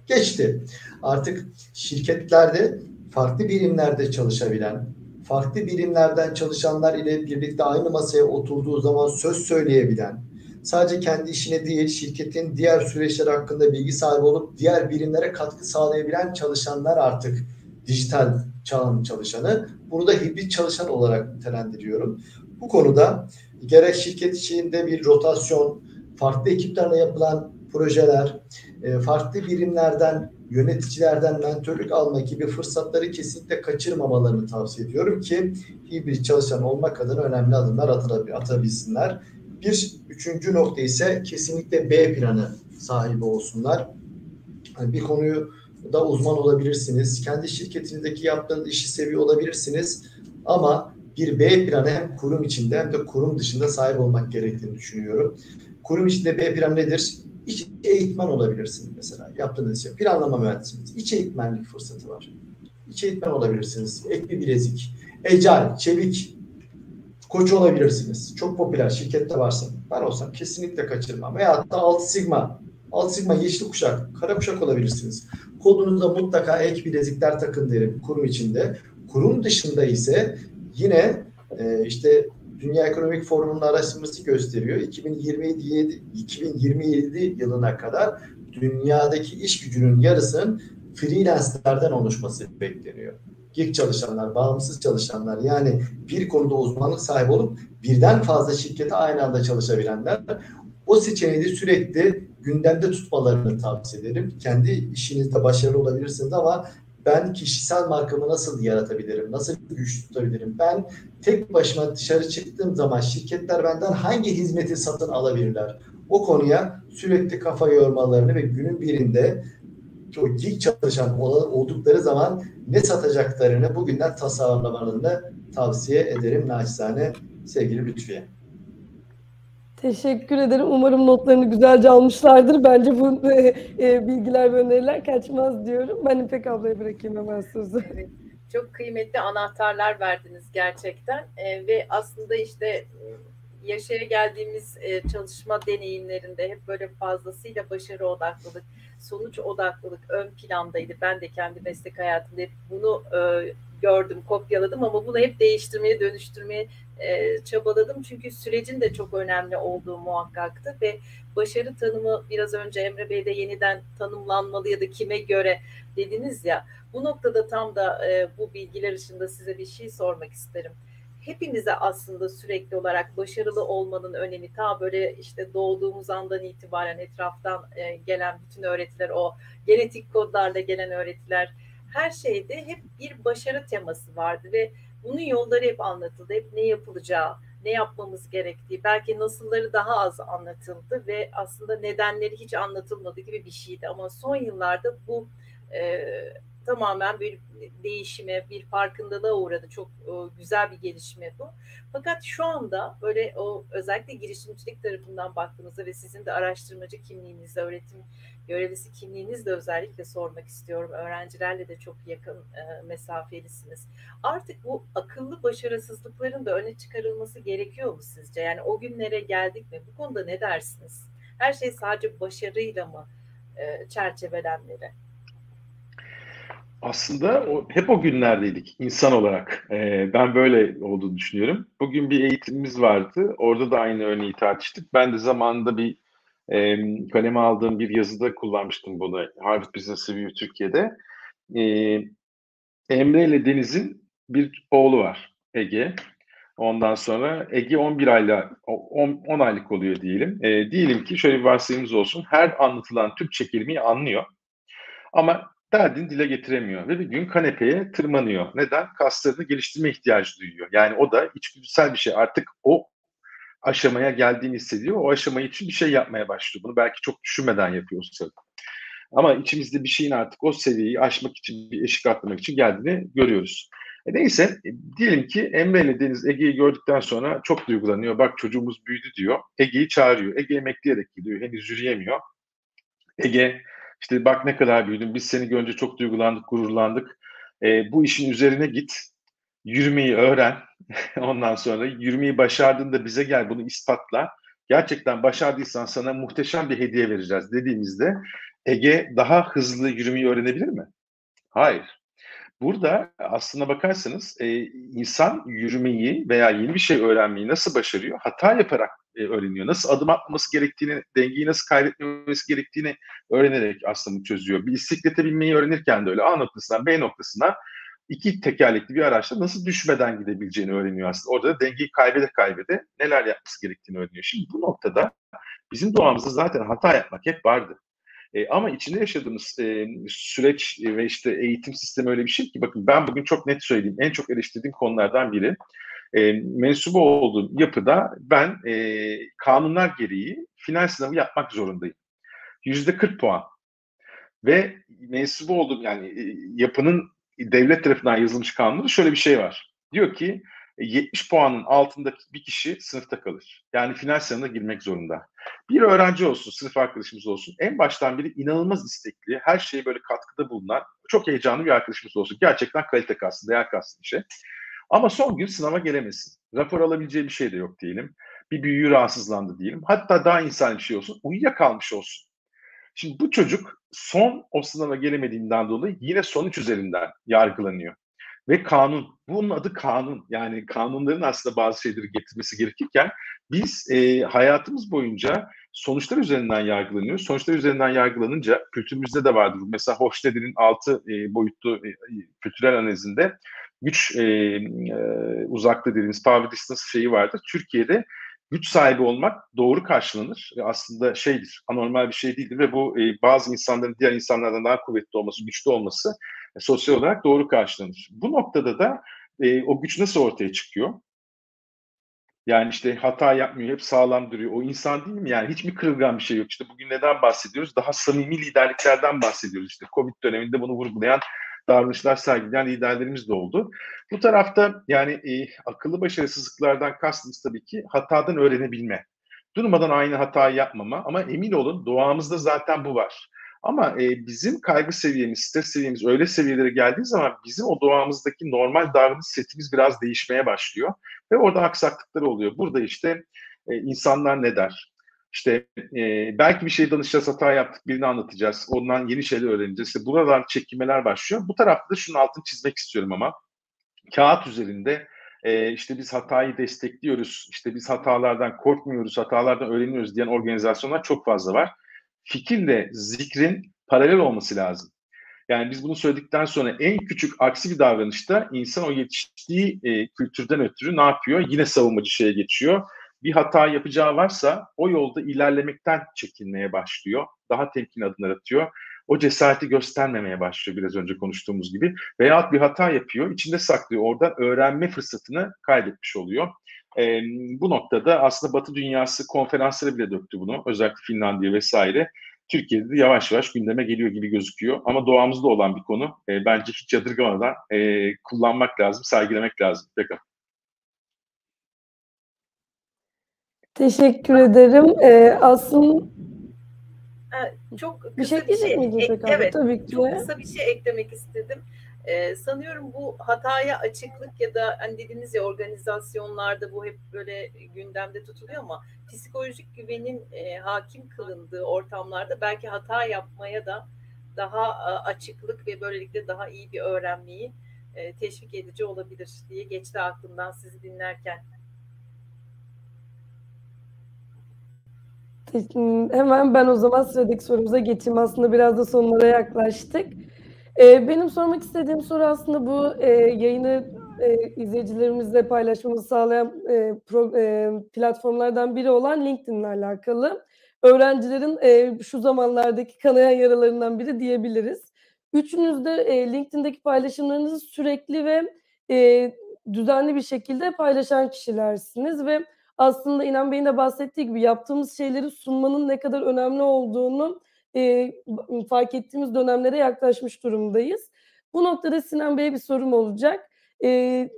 geçti. Artık şirketlerde farklı birimlerde çalışabilen, farklı birimlerden çalışanlar ile birlikte aynı masaya oturduğu zaman söz söyleyebilen, sadece kendi işine değil şirketin diğer süreçler hakkında bilgi sahibi olup diğer birimlere katkı sağlayabilen çalışanlar artık dijital çağın çalışanı. Bunu da hibrit çalışan olarak nitelendiriyorum. Bu konuda gerek şirket içinde bir rotasyon, farklı ekiplerle yapılan projeler, e, farklı birimlerden yöneticilerden mentörlük alma gibi fırsatları kesinlikle kaçırmamalarını tavsiye ediyorum ki hibrit çalışan olmak adına önemli adımlar atabilsinler. Bir üçüncü nokta ise kesinlikle B planı sahibi olsunlar. Yani bir konuyu da uzman olabilirsiniz. Kendi şirketinizdeki yaptığınız işi seviyor olabilirsiniz. Ama bir B planı hem kurum içinde hem de kurum dışında sahip olmak gerektiğini düşünüyorum. Kurum içinde B planı nedir? İç eğitmen olabilirsiniz mesela. Yaptığınız şey planlama mühendisiniz. İç eğitmenlik fırsatı var. İç eğitmen olabilirsiniz. Ek bir bilezik. Ecal, çevik, koç olabilirsiniz. Çok popüler şirkette varsa. Ben olsam kesinlikle kaçırmam. Veya hatta alt sigma. Alt sigma yeşil kuşak, kara kuşak olabilirsiniz. Kolunuza mutlaka ek bilezikler takın derim kurum içinde. Kurum dışında ise yine e, işte Dünya Ekonomik Forumu'nun araştırması gösteriyor. 2027, 2027 yılına kadar dünyadaki iş gücünün yarısının freelancerlerden oluşması bekleniyor. Gig çalışanlar, bağımsız çalışanlar yani bir konuda uzmanlık sahibi olup birden fazla şirkete aynı anda çalışabilenler o seçeneği de sürekli gündemde tutmalarını tavsiye ederim. Kendi işinizde başarılı olabilirsiniz ama ben kişisel markamı nasıl yaratabilirim? Nasıl güç tutabilirim? Ben tek başıma dışarı çıktığım zaman şirketler benden hangi hizmeti satın alabilirler? O konuya sürekli kafa yormalarını ve günün birinde o gig çalışan oldukları zaman ne satacaklarını bugünden tasarlamalarını tavsiye ederim naçizane sevgili Lütfiye. Teşekkür ederim. Umarım notlarını güzelce almışlardır. Bence bu e, e, bilgiler ve öneriler kaçmaz diyorum. Ben İpek ablaya bırakayım hemen sözü. Çok kıymetli anahtarlar verdiniz gerçekten. E, ve aslında işte yaşaya geldiğimiz e, çalışma deneyimlerinde hep böyle fazlasıyla başarı odaklılık, sonuç odaklılık ön plandaydı. Ben de kendi meslek hayatımda hep bunu e, gördüm, kopyaladım ama bunu hep değiştirmeye, dönüştürmeye e, çabaladım. Çünkü sürecin de çok önemli olduğu muhakkaktı ve başarı tanımı biraz önce Emre Bey'de yeniden tanımlanmalı ya da kime göre dediniz ya. Bu noktada tam da bu bilgiler ışığında size bir şey sormak isterim hepimize aslında sürekli olarak başarılı olmanın önemi ta böyle işte doğduğumuz andan itibaren etraftan e, gelen bütün öğretiler o genetik kodlarla gelen öğretiler her şeyde hep bir başarı teması vardı ve bunun yolları hep anlatıldı. Hep ne yapılacağı, ne yapmamız gerektiği, belki nasılları daha az anlatıldı ve aslında nedenleri hiç anlatılmadı gibi bir şeydi. Ama son yıllarda bu e, tamamen bir değişime, bir farkındalığa uğradı. Çok e, güzel bir gelişme bu. Fakat şu anda böyle o özellikle girişimcilik tarafından baktığımızda ve sizin de araştırmacı kimliğinizde, öğretim görevlisi kimliğinizle özellikle sormak istiyorum. Öğrencilerle de çok yakın e, mesafelisiniz. Artık bu akıllı başarısızlıkların da öne çıkarılması gerekiyor mu sizce? Yani o günlere geldik mi? Bu konuda ne dersiniz? Her şey sadece başarıyla mı e, çerçevelenmeli? Aslında o, hep o günlerdeydik insan olarak. Ee, ben böyle olduğunu düşünüyorum. Bugün bir eğitimimiz vardı. Orada da aynı örneği tartıştık. Ben de zamanında bir e, kaleme aldığım bir yazıda kullanmıştım bunu. Harvard Business Review Türkiye'de. E, Emre ile Deniz'in bir oğlu var Ege. Ondan sonra Ege 11 ayla 10, 10 aylık oluyor diyelim. E, diyelim ki şöyle bir varsayımımız olsun. Her anlatılan Türkçe kelimeyi anlıyor. Ama derdini dile getiremiyor ve bir gün kanepeye tırmanıyor. Neden? Kaslarını geliştirme ihtiyacı duyuyor. Yani o da içgüdüsel bir şey. Artık o aşamaya geldiğini hissediyor. O aşamayı için bir şey yapmaya başlıyor. Bunu belki çok düşünmeden yapıyorsa. Ama içimizde bir şeyin artık o seviyeyi aşmak için, bir eşik atlamak için geldiğini görüyoruz. E neyse, e, diyelim ki Emre ile Deniz Ege'yi gördükten sonra çok duygulanıyor. Bak çocuğumuz büyüdü diyor. Ege'yi çağırıyor. Ege emekleyerek gidiyor. Henüz yürüyemiyor. Ege işte bak ne kadar büyüdün. Biz seni görünce çok duygulandık, gururlandık. E, bu işin üzerine git. Yürümeyi öğren. Ondan sonra yürümeyi başardığında bize gel bunu ispatla. Gerçekten başardıysan sana muhteşem bir hediye vereceğiz dediğimizde Ege daha hızlı yürümeyi öğrenebilir mi? Hayır. Burada aslına bakarsanız e, insan yürümeyi veya yeni bir şey öğrenmeyi nasıl başarıyor? Hata yaparak e, öğreniyor. Nasıl adım atması gerektiğini, dengeyi nasıl kaybetmemesi gerektiğini öğrenerek aslında çözüyor. Bir bisiklete binmeyi öğrenirken de öyle A noktasından B noktasına iki tekerlekli bir araçla nasıl düşmeden gidebileceğini öğreniyor aslında. Orada da dengeyi kaybede kaybede neler yapması gerektiğini öğreniyor. Şimdi bu noktada bizim doğamızda zaten hata yapmak hep vardı. E, ama içinde yaşadığımız e, süreç ve işte eğitim sistemi öyle bir şey ki bakın ben bugün çok net söyleyeyim. En çok eleştirdiğim konulardan biri e, mensubu olduğum yapıda ben e, kanunlar gereği final sınavı yapmak zorundayım. Yüzde 40 puan. Ve mensubu olduğum yani e, yapının devlet tarafından yazılmış kanunda şöyle bir şey var. Diyor ki 70 puanın altındaki bir kişi sınıfta kalır. Yani final sınavına girmek zorunda. Bir öğrenci olsun, sınıf arkadaşımız olsun. En baştan beri inanılmaz istekli, her şeye böyle katkıda bulunan, çok heyecanlı bir arkadaşımız olsun. Gerçekten kalite kastı, değer kastı bir şey. Ama son gün sınava gelemesin. Rapor alabileceği bir şey de yok diyelim. Bir büyüğü rahatsızlandı diyelim. Hatta daha insan bir şey olsun. Uyuyakalmış olsun. Şimdi bu çocuk son o sınava gelemediğinden dolayı yine sonuç üzerinden yargılanıyor. Ve kanun, bunun adı kanun. Yani kanunların aslında bazı şeyleri getirmesi gerekirken biz e, hayatımız boyunca sonuçlar üzerinden yargılanıyoruz. Sonuçlar üzerinden yargılanınca kültürümüzde de vardır. Mesela Hochstedter'in altı e, boyutlu e, kültürel analizinde güç e, e, uzaklığı dediğimiz power distance şeyi vardır. Türkiye'de güç sahibi olmak doğru karşılanır. Aslında şeydir, anormal bir şey değildir ve bu e, bazı insanların diğer insanlardan daha kuvvetli olması, güçlü olması e, sosyal olarak doğru karşılanır. Bu noktada da e, o güç nasıl ortaya çıkıyor? Yani işte hata yapmıyor, hep sağlam duruyor. O insan değil mi? Yani hiç mi kırılgan bir şey yok? İşte bugün neden bahsediyoruz? Daha samimi liderliklerden bahsediyoruz. İşte Covid döneminde bunu vurgulayan davranışlar sergileyen liderlerimiz de oldu. Bu tarafta yani e, akıllı başarısızlıklardan kastımız tabii ki hatadan öğrenebilme. Durmadan aynı hatayı yapmama ama emin olun doğamızda zaten bu var. Ama e, bizim kaygı seviyemiz, stres seviyemiz öyle seviyelere geldiği zaman bizim o doğamızdaki normal davranış setimiz biraz değişmeye başlıyor. Ve orada aksaklıklar oluyor. Burada işte e, insanlar ne der? İşte e, belki bir şey danışacağız, hata yaptık, birini anlatacağız. Ondan yeni şeyler öğreneceğiz. İşte buralar çekilmeler başlıyor. Bu tarafta da şunun altını çizmek istiyorum ama. Kağıt üzerinde e, işte biz hatayı destekliyoruz, işte biz hatalardan korkmuyoruz, hatalardan öğreniyoruz diyen organizasyonlar çok fazla var. Fikirle zikrin paralel olması lazım. Yani biz bunu söyledikten sonra en küçük aksi bir davranışta insan o yetiştiği e, kültürden ötürü ne yapıyor? Yine savunmacı şeye geçiyor bir hata yapacağı varsa o yolda ilerlemekten çekinmeye başlıyor. Daha temkin adımlar atıyor. O cesareti göstermemeye başlıyor biraz önce konuştuğumuz gibi. Veyahut bir hata yapıyor, içinde saklıyor. Oradan öğrenme fırsatını kaybetmiş oluyor. E, bu noktada aslında Batı dünyası konferansları bile döktü bunu. Özellikle Finlandiya vesaire. Türkiye'de de yavaş yavaş gündeme geliyor gibi gözüküyor. Ama doğamızda olan bir konu. E, bence hiç yadırgamadan e, kullanmak lazım, sergilemek lazım. Pekala. Teşekkür ederim. Ee, aslında çok kısa bir şey diyecek miydiniz ek, Evet, tabii ki. çok kısa bir şey eklemek istedim. Ee, sanıyorum bu hataya açıklık ya da hani dediğiniz ya organizasyonlarda bu hep böyle gündemde tutuluyor ama psikolojik güvenin e, hakim kılındığı ortamlarda belki hata yapmaya da daha e, açıklık ve böylelikle daha iyi bir öğrenmeyi e, teşvik edici olabilir diye geçti aklımdan sizi dinlerken. Hemen ben o zaman sıradaki sorumuza geçeyim. Aslında biraz da sonlara yaklaştık. Ee, benim sormak istediğim soru aslında bu e, yayını e, izleyicilerimizle paylaşmamızı sağlayan e, platformlardan biri olan LinkedIn ile alakalı. Öğrencilerin şu zamanlardaki kanayan yaralarından biri diyebiliriz. Üçünüz de LinkedIn'deki paylaşımlarınızı sürekli ve düzenli bir şekilde paylaşan kişilersiniz ve aslında İnan Bey'in de bahsettiği gibi yaptığımız şeyleri sunmanın ne kadar önemli olduğunu e, fark ettiğimiz dönemlere yaklaşmış durumdayız. Bu noktada Sinan Bey'e bir sorum olacak. E,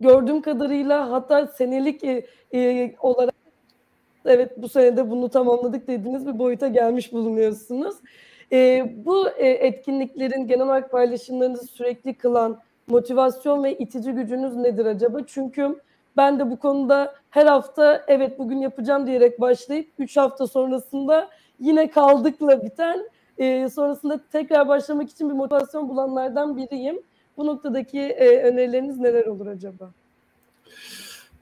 gördüğüm kadarıyla hatta senelik e, e, olarak evet bu senede bunu tamamladık dediğiniz bir boyuta gelmiş bulunuyorsunuz. E, bu e, etkinliklerin genel olarak paylaşımlarınızı sürekli kılan motivasyon ve itici gücünüz nedir acaba? Çünkü ben de bu konuda her hafta evet bugün yapacağım diyerek başlayıp 3 hafta sonrasında yine kaldıkla biten e, sonrasında tekrar başlamak için bir motivasyon bulanlardan biriyim. Bu noktadaki e, önerileriniz neler olur acaba?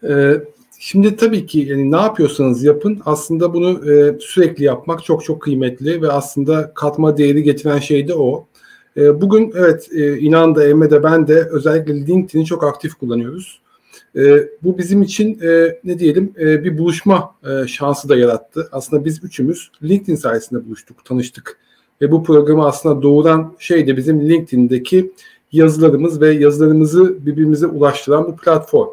Ee, şimdi tabii ki yani ne yapıyorsanız yapın aslında bunu e, sürekli yapmak çok çok kıymetli ve aslında katma değeri getiren şey de o. E, bugün evet e, inan da Emre de ben de özellikle LinkedIn'i çok aktif kullanıyoruz. E, bu bizim için e, ne diyelim e, bir buluşma e, şansı da yarattı. Aslında biz üçümüz LinkedIn sayesinde buluştuk, tanıştık. Ve bu programı aslında doğuran şey de bizim LinkedIn'deki yazılarımız ve yazılarımızı birbirimize ulaştıran bu platform.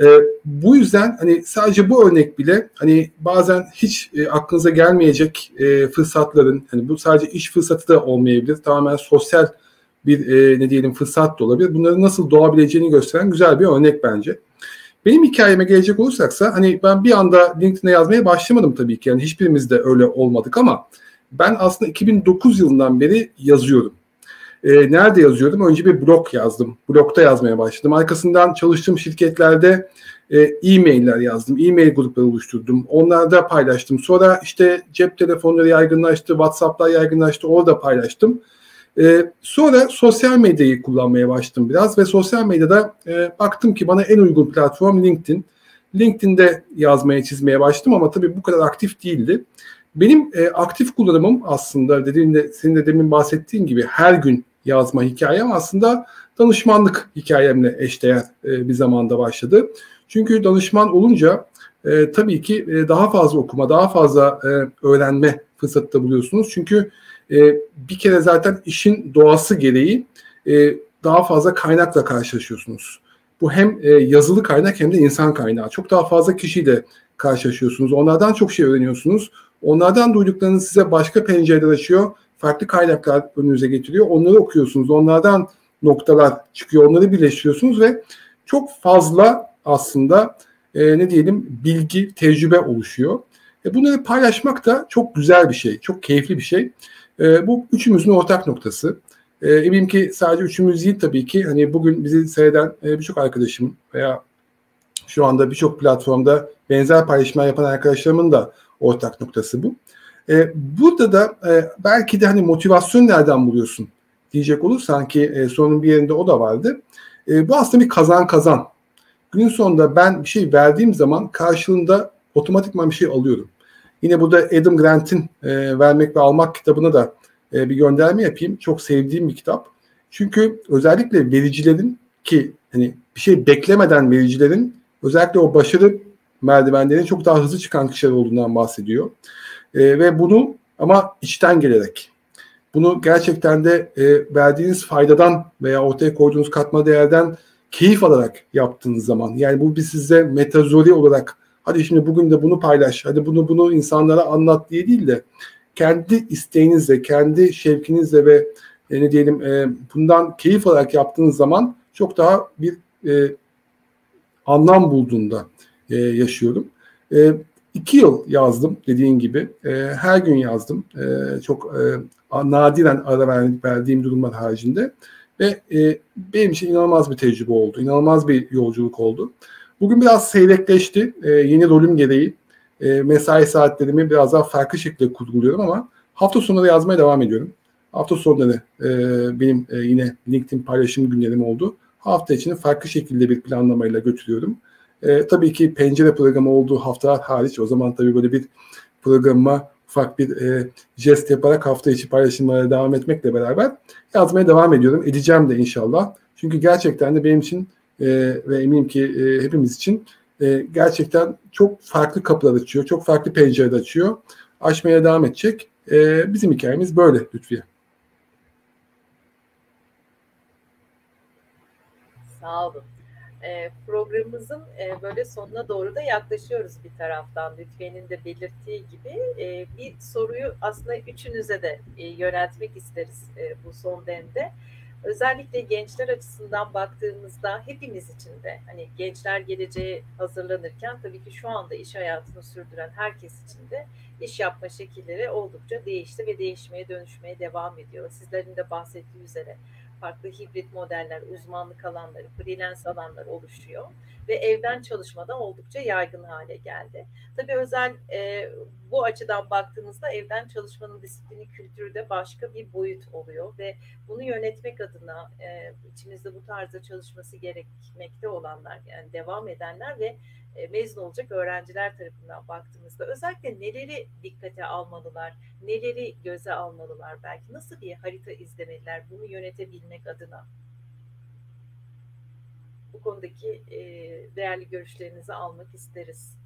E, bu yüzden hani sadece bu örnek bile hani bazen hiç e, aklınıza gelmeyecek e, fırsatların hani bu sadece iş fırsatı da olmayabilir. Tamamen sosyal bir e, ne diyelim fırsat da olabilir. Bunların nasıl doğabileceğini gösteren güzel bir örnek bence. Benim hikayeme gelecek olursaksa hani ben bir anda LinkedIn'e yazmaya başlamadım tabii ki. Yani hiçbirimiz de öyle olmadık ama ben aslında 2009 yılından beri yazıyorum. Ee, nerede yazıyordum? Önce bir blog yazdım. Blogda yazmaya başladım. Arkasından çalıştığım şirketlerde e, e-mailler yazdım. E-mail grupları oluşturdum. Onlarda paylaştım. Sonra işte cep telefonları yaygınlaştı, WhatsApp'lar yaygınlaştı. Orada paylaştım. E, sonra sosyal medyayı kullanmaya başladım biraz ve sosyal medyada e, baktım ki bana en uygun platform LinkedIn. LinkedIn'de yazmaya çizmeye başladım ama tabii bu kadar aktif değildi. Benim e, aktif kullanımım aslında dediğinde senin de demin bahsettiğin gibi her gün yazma hikayem aslında danışmanlık hikayemle eşdeğer e, bir zamanda başladı. Çünkü danışman olunca e, tabii ki e, daha fazla okuma, daha fazla e, öğrenme fırsatı da buluyorsunuz. Çünkü e, bir kere zaten işin doğası gereği e, daha fazla kaynakla karşılaşıyorsunuz. Bu hem e, yazılı kaynak hem de insan kaynağı. Çok daha fazla kişiyle karşılaşıyorsunuz. Onlardan çok şey öğreniyorsunuz. Onlardan duyduklarınız size başka pencereler açıyor. Farklı kaynaklar önünüze getiriyor. Onları okuyorsunuz. Onlardan noktalar çıkıyor. Onları birleştiriyorsunuz ve çok fazla aslında e, ne diyelim bilgi, tecrübe oluşuyor. E, bunları paylaşmak da çok güzel bir şey, çok keyifli bir şey. E, bu üçümüzün ortak noktası. E, eminim ki sadece üçümüz değil tabii ki. Hani bugün bizi seyreden e, birçok arkadaşım veya şu anda birçok platformda benzer paylaşımlar yapan arkadaşlarımın da ortak noktası bu. E, burada da e, belki de hani motivasyon nereden buluyorsun diyecek olursan ki e, sorunun bir yerinde o da vardı. E, bu aslında bir kazan kazan. Günün sonunda ben bir şey verdiğim zaman karşılığında otomatikman bir şey alıyorum. Yine burada Adam Grant'in e, Vermek ve Almak kitabına da e, bir gönderme yapayım. Çok sevdiğim bir kitap. Çünkü özellikle vericilerin ki hani bir şey beklemeden vericilerin özellikle o başarı merdivenlerine çok daha hızlı çıkan kişiler olduğundan bahsediyor. E, ve bunu ama içten gelerek bunu gerçekten de e, verdiğiniz faydadan veya ortaya koyduğunuz katma değerden keyif alarak yaptığınız zaman yani bu bir size metazori olarak hadi şimdi bugün de bunu paylaş, hadi bunu bunu insanlara anlat diye değil de kendi isteğinizle, kendi şevkinizle ve e, ne diyelim e, bundan keyif alarak yaptığınız zaman çok daha bir e, anlam bulduğunda e, yaşıyorum. E, iki yıl yazdım dediğin gibi. E, her gün yazdım. E, çok e, nadiren ara verdiğim durumlar haricinde. Ve e, benim için inanılmaz bir tecrübe oldu. İnanılmaz bir yolculuk oldu. Bugün biraz seyrekleşti. E, yeni rolüm gereği e, mesai saatlerimi biraz daha farklı şekilde kurguluyorum ama hafta sonları yazmaya devam ediyorum. Hafta sonları e, benim e, yine LinkedIn paylaşım günlerim oldu. Hafta içini farklı şekilde bir planlamayla götürüyorum. E, tabii ki pencere programı olduğu haftalar hariç o zaman tabii böyle bir programıma ufak bir e, jest yaparak hafta içi paylaşımlara devam etmekle beraber yazmaya devam ediyorum. Edeceğim de inşallah. Çünkü gerçekten de benim için e, ve eminim ki e, hepimiz için e, gerçekten çok farklı kapılar açıyor. Çok farklı pencereler açıyor. Açmaya devam edecek. E, bizim hikayemiz böyle Lütfiye. Sağ olun. E, programımızın e, böyle sonuna doğru da yaklaşıyoruz bir taraftan. Lütfiye'nin de belirttiği gibi e, bir soruyu aslında üçünüze de e, yöneltmek isteriz e, bu son demde. Özellikle gençler açısından baktığımızda hepimiz için de hani gençler geleceğe hazırlanırken tabii ki şu anda iş hayatını sürdüren herkes için de iş yapma şekilleri oldukça değişti ve değişmeye dönüşmeye devam ediyor. Sizlerin de bahsettiği üzere farklı hibrit modeller, uzmanlık alanları, freelance alanlar oluşuyor ve evden çalışmadan oldukça yaygın hale geldi. Tabii özel e, bu açıdan baktığımızda evden çalışmanın disiplini kültürü de başka bir boyut oluyor ve bunu yönetmek adına e, içimizde bu tarzda çalışması gerekmekte olanlar yani devam edenler ve e, mezun olacak öğrenciler tarafından baktığımızda özellikle neleri dikkate almalılar, neleri göze almalılar belki nasıl bir harita izlemeliler bunu yönetebilmek adına? Bu konudaki e, değerli görüşlerinizi almak isteriz.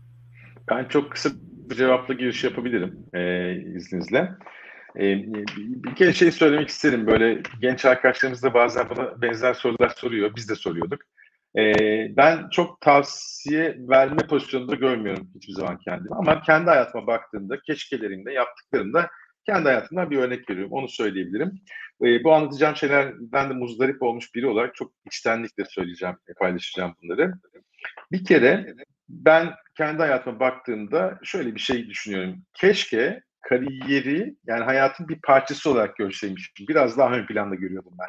Ben çok kısa bir cevapla giriş yapabilirim e, izninizle. E, bir kere şey söylemek isterim. Böyle genç arkadaşlarımız da bazen bana benzer sorular soruyor. Biz de soruyorduk. E, ben çok tavsiye verme pozisyonunda görmüyorum hiçbir zaman kendimi. Ama kendi hayatıma baktığımda, keşkelerimde, yaptıklarımda kendi hayatımdan bir örnek veriyorum. Onu söyleyebilirim. E, bu anlatacağım şeyler ben de muzdarip olmuş biri olarak çok içtenlikle söyleyeceğim, paylaşacağım bunları. Bir kere ben kendi hayatıma baktığımda şöyle bir şey düşünüyorum. Keşke kariyeri yani hayatın bir parçası olarak görseymişim. Biraz daha ön planda görüyordum ben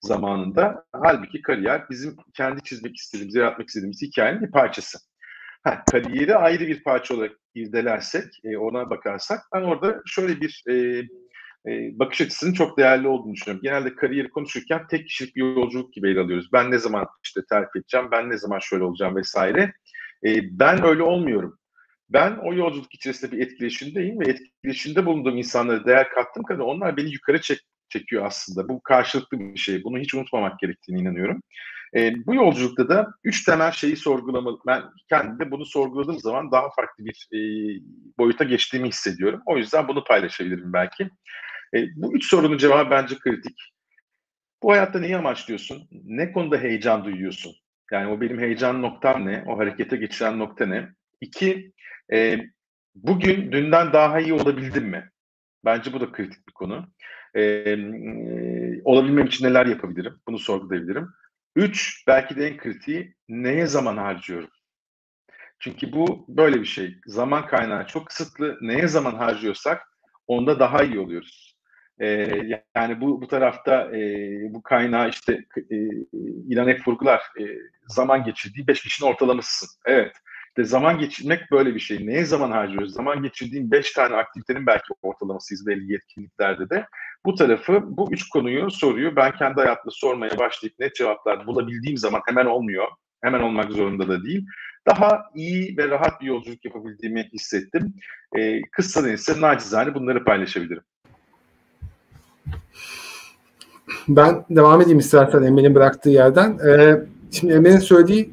zamanında. Halbuki kariyer bizim kendi çizmek istediğimiz, yaratmak istediğimiz hikayenin bir parçası. Ha, kariyeri ayrı bir parça olarak irdelersek, e, ona bakarsak ben orada şöyle bir e, e, bakış açısının çok değerli olduğunu düşünüyorum. Genelde kariyeri konuşurken tek kişilik bir yolculuk gibi ele alıyoruz. Ben ne zaman işte terk edeceğim, ben ne zaman şöyle olacağım vesaire. E, ben öyle olmuyorum. Ben o yolculuk içerisinde bir etkileşimdeyim ve etkileşimde bulunduğum insanlara değer kattım kadar onlar beni yukarı çek, çekiyor aslında. Bu karşılıklı bir şey. Bunu hiç unutmamak gerektiğini inanıyorum. E, bu yolculukta da üç temel şeyi sorgulamalı. Ben kendimde bunu sorguladığım zaman daha farklı bir e, boyuta geçtiğimi hissediyorum. O yüzden bunu paylaşabilirim belki. E, bu üç sorunun cevabı bence kritik. Bu hayatta neyi amaçlıyorsun? Ne konuda heyecan duyuyorsun? Yani o benim heyecan noktam ne? O harekete geçiren nokta ne? İki, e, bugün dünden daha iyi olabildim mi? Bence bu da kritik bir konu. E, e, olabilmem için neler yapabilirim? Bunu sorgulayabilirim. Üç, belki de en kritiği neye zaman harcıyorum? Çünkü bu böyle bir şey. Zaman kaynağı çok kısıtlı. Neye zaman harcıyorsak onda daha iyi oluyoruz. Ee, yani bu bu tarafta e, bu kaynağı işte e, İlan hep vurgular. E, zaman geçirdiği beş kişinin ortalamasısın. Evet. İşte zaman geçirmek böyle bir şey. Neye zaman harcıyoruz? Zaman geçirdiğim beş tane aktivitenin belki ortalamasıyız belli yetkinliklerde de. Bu tarafı, bu üç konuyu soruyor. Ben kendi hayatımda sormaya başlayıp net cevaplar bulabildiğim zaman hemen olmuyor. Hemen olmak zorunda da değil. Daha iyi ve rahat bir yolculuk yapabildiğimi hissettim. Ee, kısa ise nacizane bunları paylaşabilirim. Ben devam edeyim istersen Emre'nin bıraktığı yerden. Ee, şimdi Emre'nin söylediği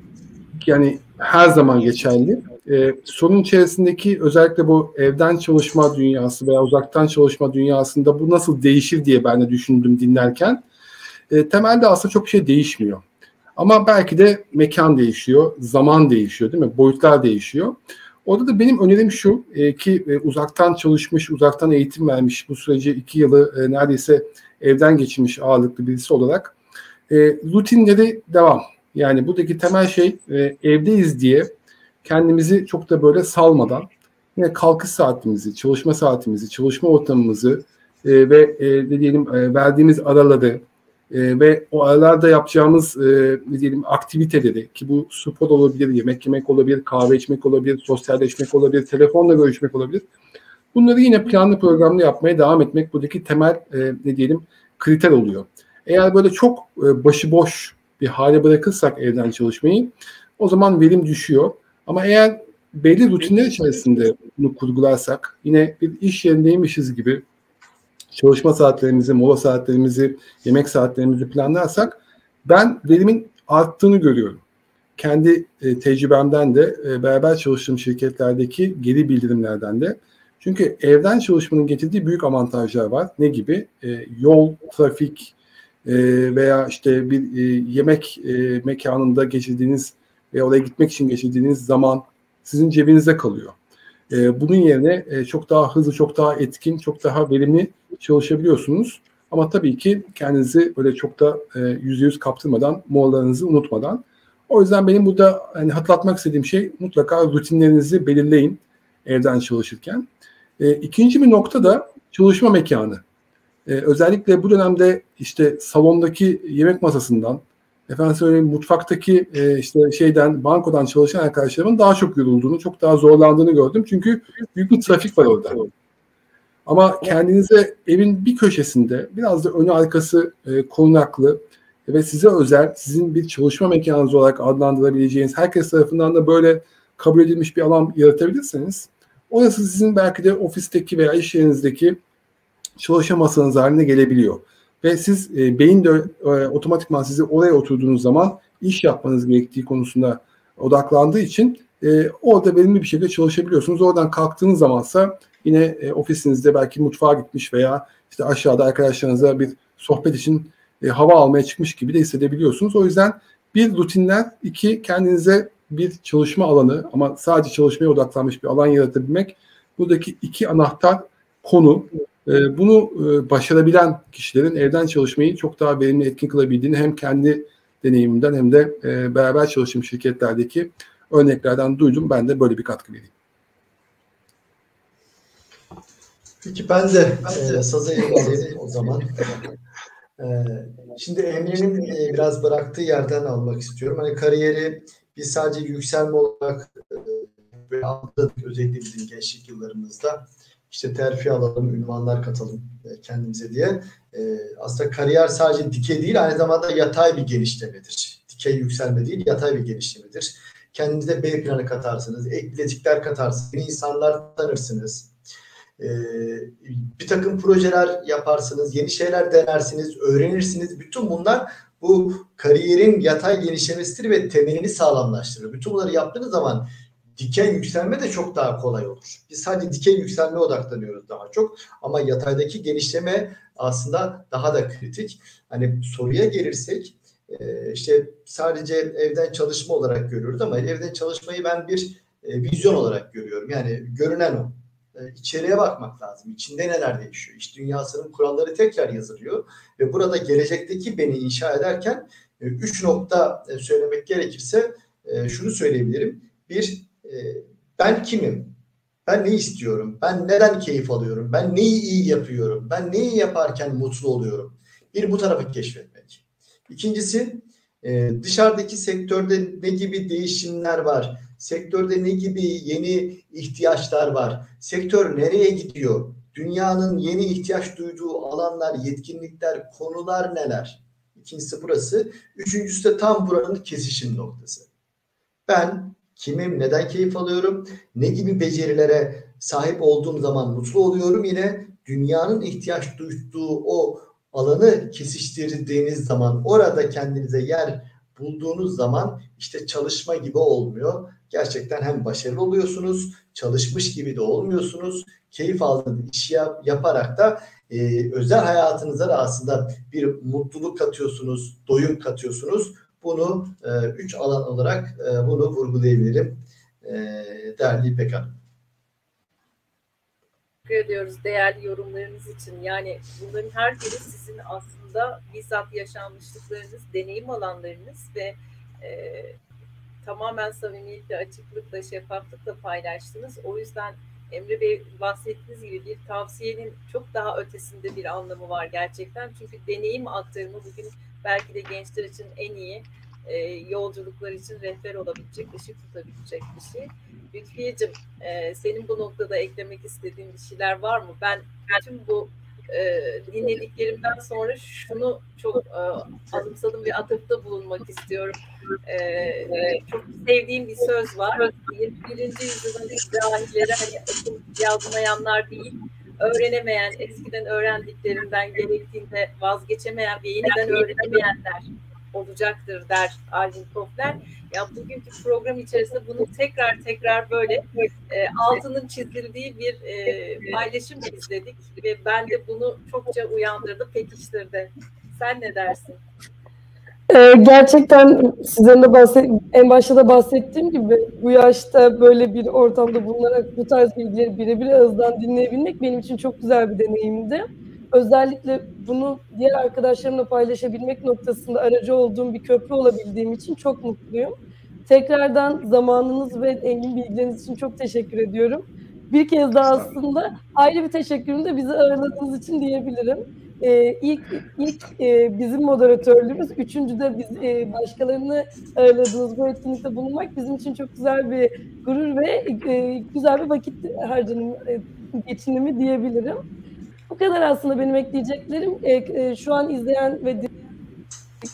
yani her zaman geçerli. Ee, sorun içerisindeki özellikle bu evden çalışma dünyası veya uzaktan çalışma dünyasında bu nasıl değişir diye ben de düşündüm dinlerken. E, temelde aslında çok bir şey değişmiyor. Ama belki de mekan değişiyor, zaman değişiyor değil mi? Boyutlar değişiyor. Orada da benim önerim şu e, ki e, uzaktan çalışmış, uzaktan eğitim vermiş bu süreci iki yılı e, neredeyse evden geçirmiş ağırlıklı birisi olarak e, rutinleri devam. Yani buradaki temel şey e, evdeyiz diye kendimizi çok da böyle salmadan yine kalkış saatimizi, çalışma saatimizi, çalışma ortamımızı e, ve e, diyelim e, verdiğimiz araları e, ve o aralarda yapacağımız e, ne diyelim aktiviteleri ki bu spor olabilir, yemek yemek olabilir, kahve içmek olabilir, sosyalleşmek olabilir, telefonla görüşmek olabilir. Bunları yine planlı programlı yapmaya devam etmek buradaki temel e, ne diyelim kriter oluyor. Eğer böyle çok e, başıboş bir hale bırakırsak evden çalışmayı o zaman verim düşüyor. Ama eğer belli rutinler içerisinde bunu kurgularsak yine bir iş yerindeymişiz gibi çalışma saatlerimizi, mola saatlerimizi, yemek saatlerimizi planlarsak ben verimin arttığını görüyorum. Kendi e, tecrübemden de e, beraber çalıştığım şirketlerdeki geri bildirimlerden de. Çünkü evden çalışmanın getirdiği büyük avantajlar var. Ne gibi? E, yol, trafik e, veya işte bir e, yemek e, mekanında geçirdiğiniz ve oraya gitmek için geçirdiğiniz zaman sizin cebinizde kalıyor. E, bunun yerine e, çok daha hızlı, çok daha etkin, çok daha verimli çalışabiliyorsunuz. Ama tabii ki kendinizi böyle çok da yüzde yüz kaptırmadan, molalarınızı unutmadan. O yüzden benim burada hani hatırlatmak istediğim şey mutlaka rutinlerinizi belirleyin evden çalışırken. E, ikinci bir nokta da çalışma mekanı. E, özellikle bu dönemde işte salondaki yemek masasından, efendim söyleyeyim mutfaktaki e, işte şeyden bankodan çalışan arkadaşlarımın daha çok yorulduğunu, çok daha zorlandığını gördüm. Çünkü büyük bir trafik var orada. Ama kendinize evin bir köşesinde biraz da önü arkası e, korunaklı ve size özel, sizin bir çalışma mekanınız olarak adlandırabileceğiniz, herkes tarafından da böyle kabul edilmiş bir alan yaratabilirseniz, orası sizin belki de ofisteki veya iş yerinizdeki çalışma masanız haline gelebiliyor. Ve siz e, beyin de e, otomatikman sizi oraya oturduğunuz zaman iş yapmanız gerektiği konusunda odaklandığı için e, orada verimli bir şekilde çalışabiliyorsunuz. Oradan kalktığınız zamansa yine e, ofisinizde belki mutfağa gitmiş veya işte aşağıda arkadaşlarınızla bir sohbet için e, hava almaya çıkmış gibi de hissedebiliyorsunuz. O yüzden bir rutinler, iki kendinize bir çalışma alanı ama sadece çalışmaya odaklanmış bir alan yaratabilmek buradaki iki anahtar konu. E, bunu e, başarabilen kişilerin evden çalışmayı çok daha verimli etkin kılabildiğini hem kendi deneyimimden hem de e, beraber çalıştığım şirketlerdeki örneklerden duydum. Ben de böyle bir katkı vereyim. Peki ben de e, saza eğilim o zaman. E, şimdi Emre'nin e, biraz bıraktığı yerden almak istiyorum. Hani kariyeri biz sadece yükselme olarak e, algıladık özellikle bizim gençlik yıllarımızda. İşte terfi alalım, ünvanlar katalım e, kendimize diye. E, aslında kariyer sadece dikey değil, aynı zamanda yatay bir genişlemedir. Dikey yükselme değil, yatay bir genişlemedir. Kendinize B planı katarsınız, ek bilezikler katarsınız, yeni insanlar tanırsınız ee, bir takım projeler yaparsınız, yeni şeyler denersiniz, öğrenirsiniz. Bütün bunlar bu kariyerin yatay genişlemesidir ve temelini sağlamlaştırır. Bütün bunları yaptığınız zaman dikey yükselme de çok daha kolay olur. Biz sadece dikey yükselmeye odaklanıyoruz daha çok ama yataydaki genişleme aslında daha da kritik. Hani soruya gelirsek e, işte sadece evden çalışma olarak görüyoruz ama evden çalışmayı ben bir e, vizyon olarak görüyorum. Yani görünen o. E, içeriye bakmak lazım. İçinde neler değişiyor? İş dünyasının kuralları tekrar yazılıyor ve burada gelecekteki beni inşa ederken üç nokta söylemek gerekirse şunu söyleyebilirim. Bir, ben kimim? Ben ne istiyorum? Ben neden keyif alıyorum? Ben neyi iyi yapıyorum? Ben neyi yaparken mutlu oluyorum? Bir bu tarafı keşfetmek. İkincisi dışarıdaki sektörde ne gibi değişimler var? Sektörde ne gibi yeni ihtiyaçlar var? Sektör nereye gidiyor? Dünyanın yeni ihtiyaç duyduğu alanlar, yetkinlikler, konular neler? İkincisi burası. Üçüncüsü de tam buranın kesişim noktası. Ben kimim, neden keyif alıyorum, ne gibi becerilere sahip olduğum zaman mutlu oluyorum yine dünyanın ihtiyaç duyduğu o alanı kesiştirdiğiniz zaman orada kendinize yer bulduğunuz zaman işte çalışma gibi olmuyor gerçekten hem başarılı oluyorsunuz, çalışmış gibi de olmuyorsunuz. Keyif aldığınız işi yap, yaparak da e, özel hayatınıza da aslında bir mutluluk katıyorsunuz, doyum katıyorsunuz. Bunu e, üç alan olarak e, bunu vurgulayabilirim e, değerli İpek Hanım. Teşekkür ediyoruz değerli yorumlarınız için. Yani bunların her biri sizin aslında bizzat yaşanmışlıklarınız, deneyim alanlarınız ve e, tamamen samimiyetle, açıklıkla, şeffaflıkla paylaştınız. O yüzden Emre Bey bahsettiğiniz gibi bir tavsiyenin çok daha ötesinde bir anlamı var gerçekten. Çünkü deneyim aktarımı bugün belki de gençler için en iyi e, yolculuklar için rehber olabilecek, ışık tutabilecek bir şey. Lütfiyeciğim, e, senin bu noktada eklemek istediğin bir şeyler var mı? Ben tüm bu e, dinlediklerimden sonra şunu çok e, anımsadım ve atıfta bulunmak istiyorum. E, çok sevdiğim bir söz var. 21. yüzyılın dahileri hani yazmayanlar değil, öğrenemeyen, eskiden öğrendiklerinden gerektiğinde vazgeçemeyen ve yeniden öğrenemeyenler olacaktır der Alvin Toffler. Ya bugünkü program içerisinde bunu tekrar tekrar böyle e, altının çizildiği bir e, paylaşım izledik ve ben de bunu çokça uyandırdı, pekiştirdi. Sen ne dersin? Ee, gerçekten sizin de bahset, en başta da bahsettiğim gibi bu yaşta böyle bir ortamda bulunarak bu tarz bilgileri birebir ağızdan dinleyebilmek benim için çok güzel bir deneyimdi özellikle bunu diğer arkadaşlarımla paylaşabilmek noktasında aracı olduğum bir köprü olabildiğim için çok mutluyum. Tekrardan zamanınız ve engin bilgileriniz için çok teşekkür ediyorum. Bir kez daha aslında ayrı bir teşekkürüm de bizi ağırladığınız için diyebilirim. Ee, ilk ilk e, bizim moderatörlüğümüz, üçüncü de biz e, başkalarını ağırladığınız bu etkinlikte bulunmak bizim için çok güzel bir gurur ve e, güzel bir vakit harcanımı, e, geçinimi diyebilirim. Bu kadar aslında benim ekleyeceklerim. E, e, şu an izleyen ve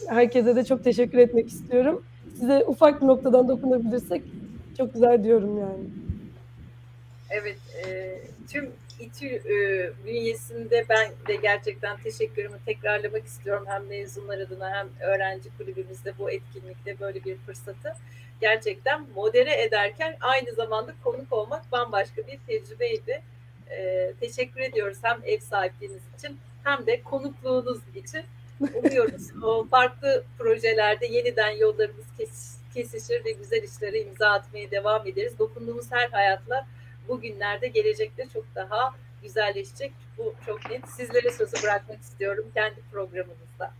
herkese de çok teşekkür etmek istiyorum. Size ufak bir noktadan dokunabilirsek çok güzel diyorum yani. Evet, e, tüm İTÜ e, bünyesinde ben de gerçekten teşekkürümü tekrarlamak istiyorum. Hem mezunlar adına hem öğrenci kulübümüzde bu etkinlikte böyle bir fırsatı gerçekten modere ederken aynı zamanda konuk olmak bambaşka bir tecrübeydi e, teşekkür ediyoruz hem ev sahipliğiniz için hem de konukluğunuz için. Umuyoruz o farklı projelerde yeniden yollarımız kes, kesişir ve güzel işlere imza atmaya devam ederiz. Dokunduğumuz her hayatla bugünlerde gelecekte çok daha güzelleşecek. Bu çok net. Sizlere sözü bırakmak istiyorum kendi programınızda.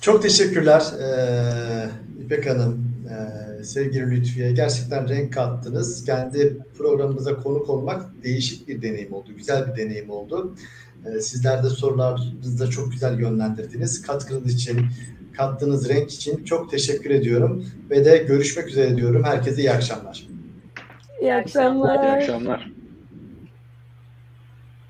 Çok teşekkürler ee, İpek Hanım, Ee, sevgili Lütfiye gerçekten renk kattınız. Kendi programımıza konuk olmak değişik bir deneyim oldu. Güzel bir deneyim oldu. Ee, sizler de sorularınızda çok güzel yönlendirdiniz. Katkınız için, kattığınız renk için çok teşekkür ediyorum. Ve de görüşmek üzere diyorum. Herkese iyi akşamlar. İyi akşamlar. İyi akşamlar.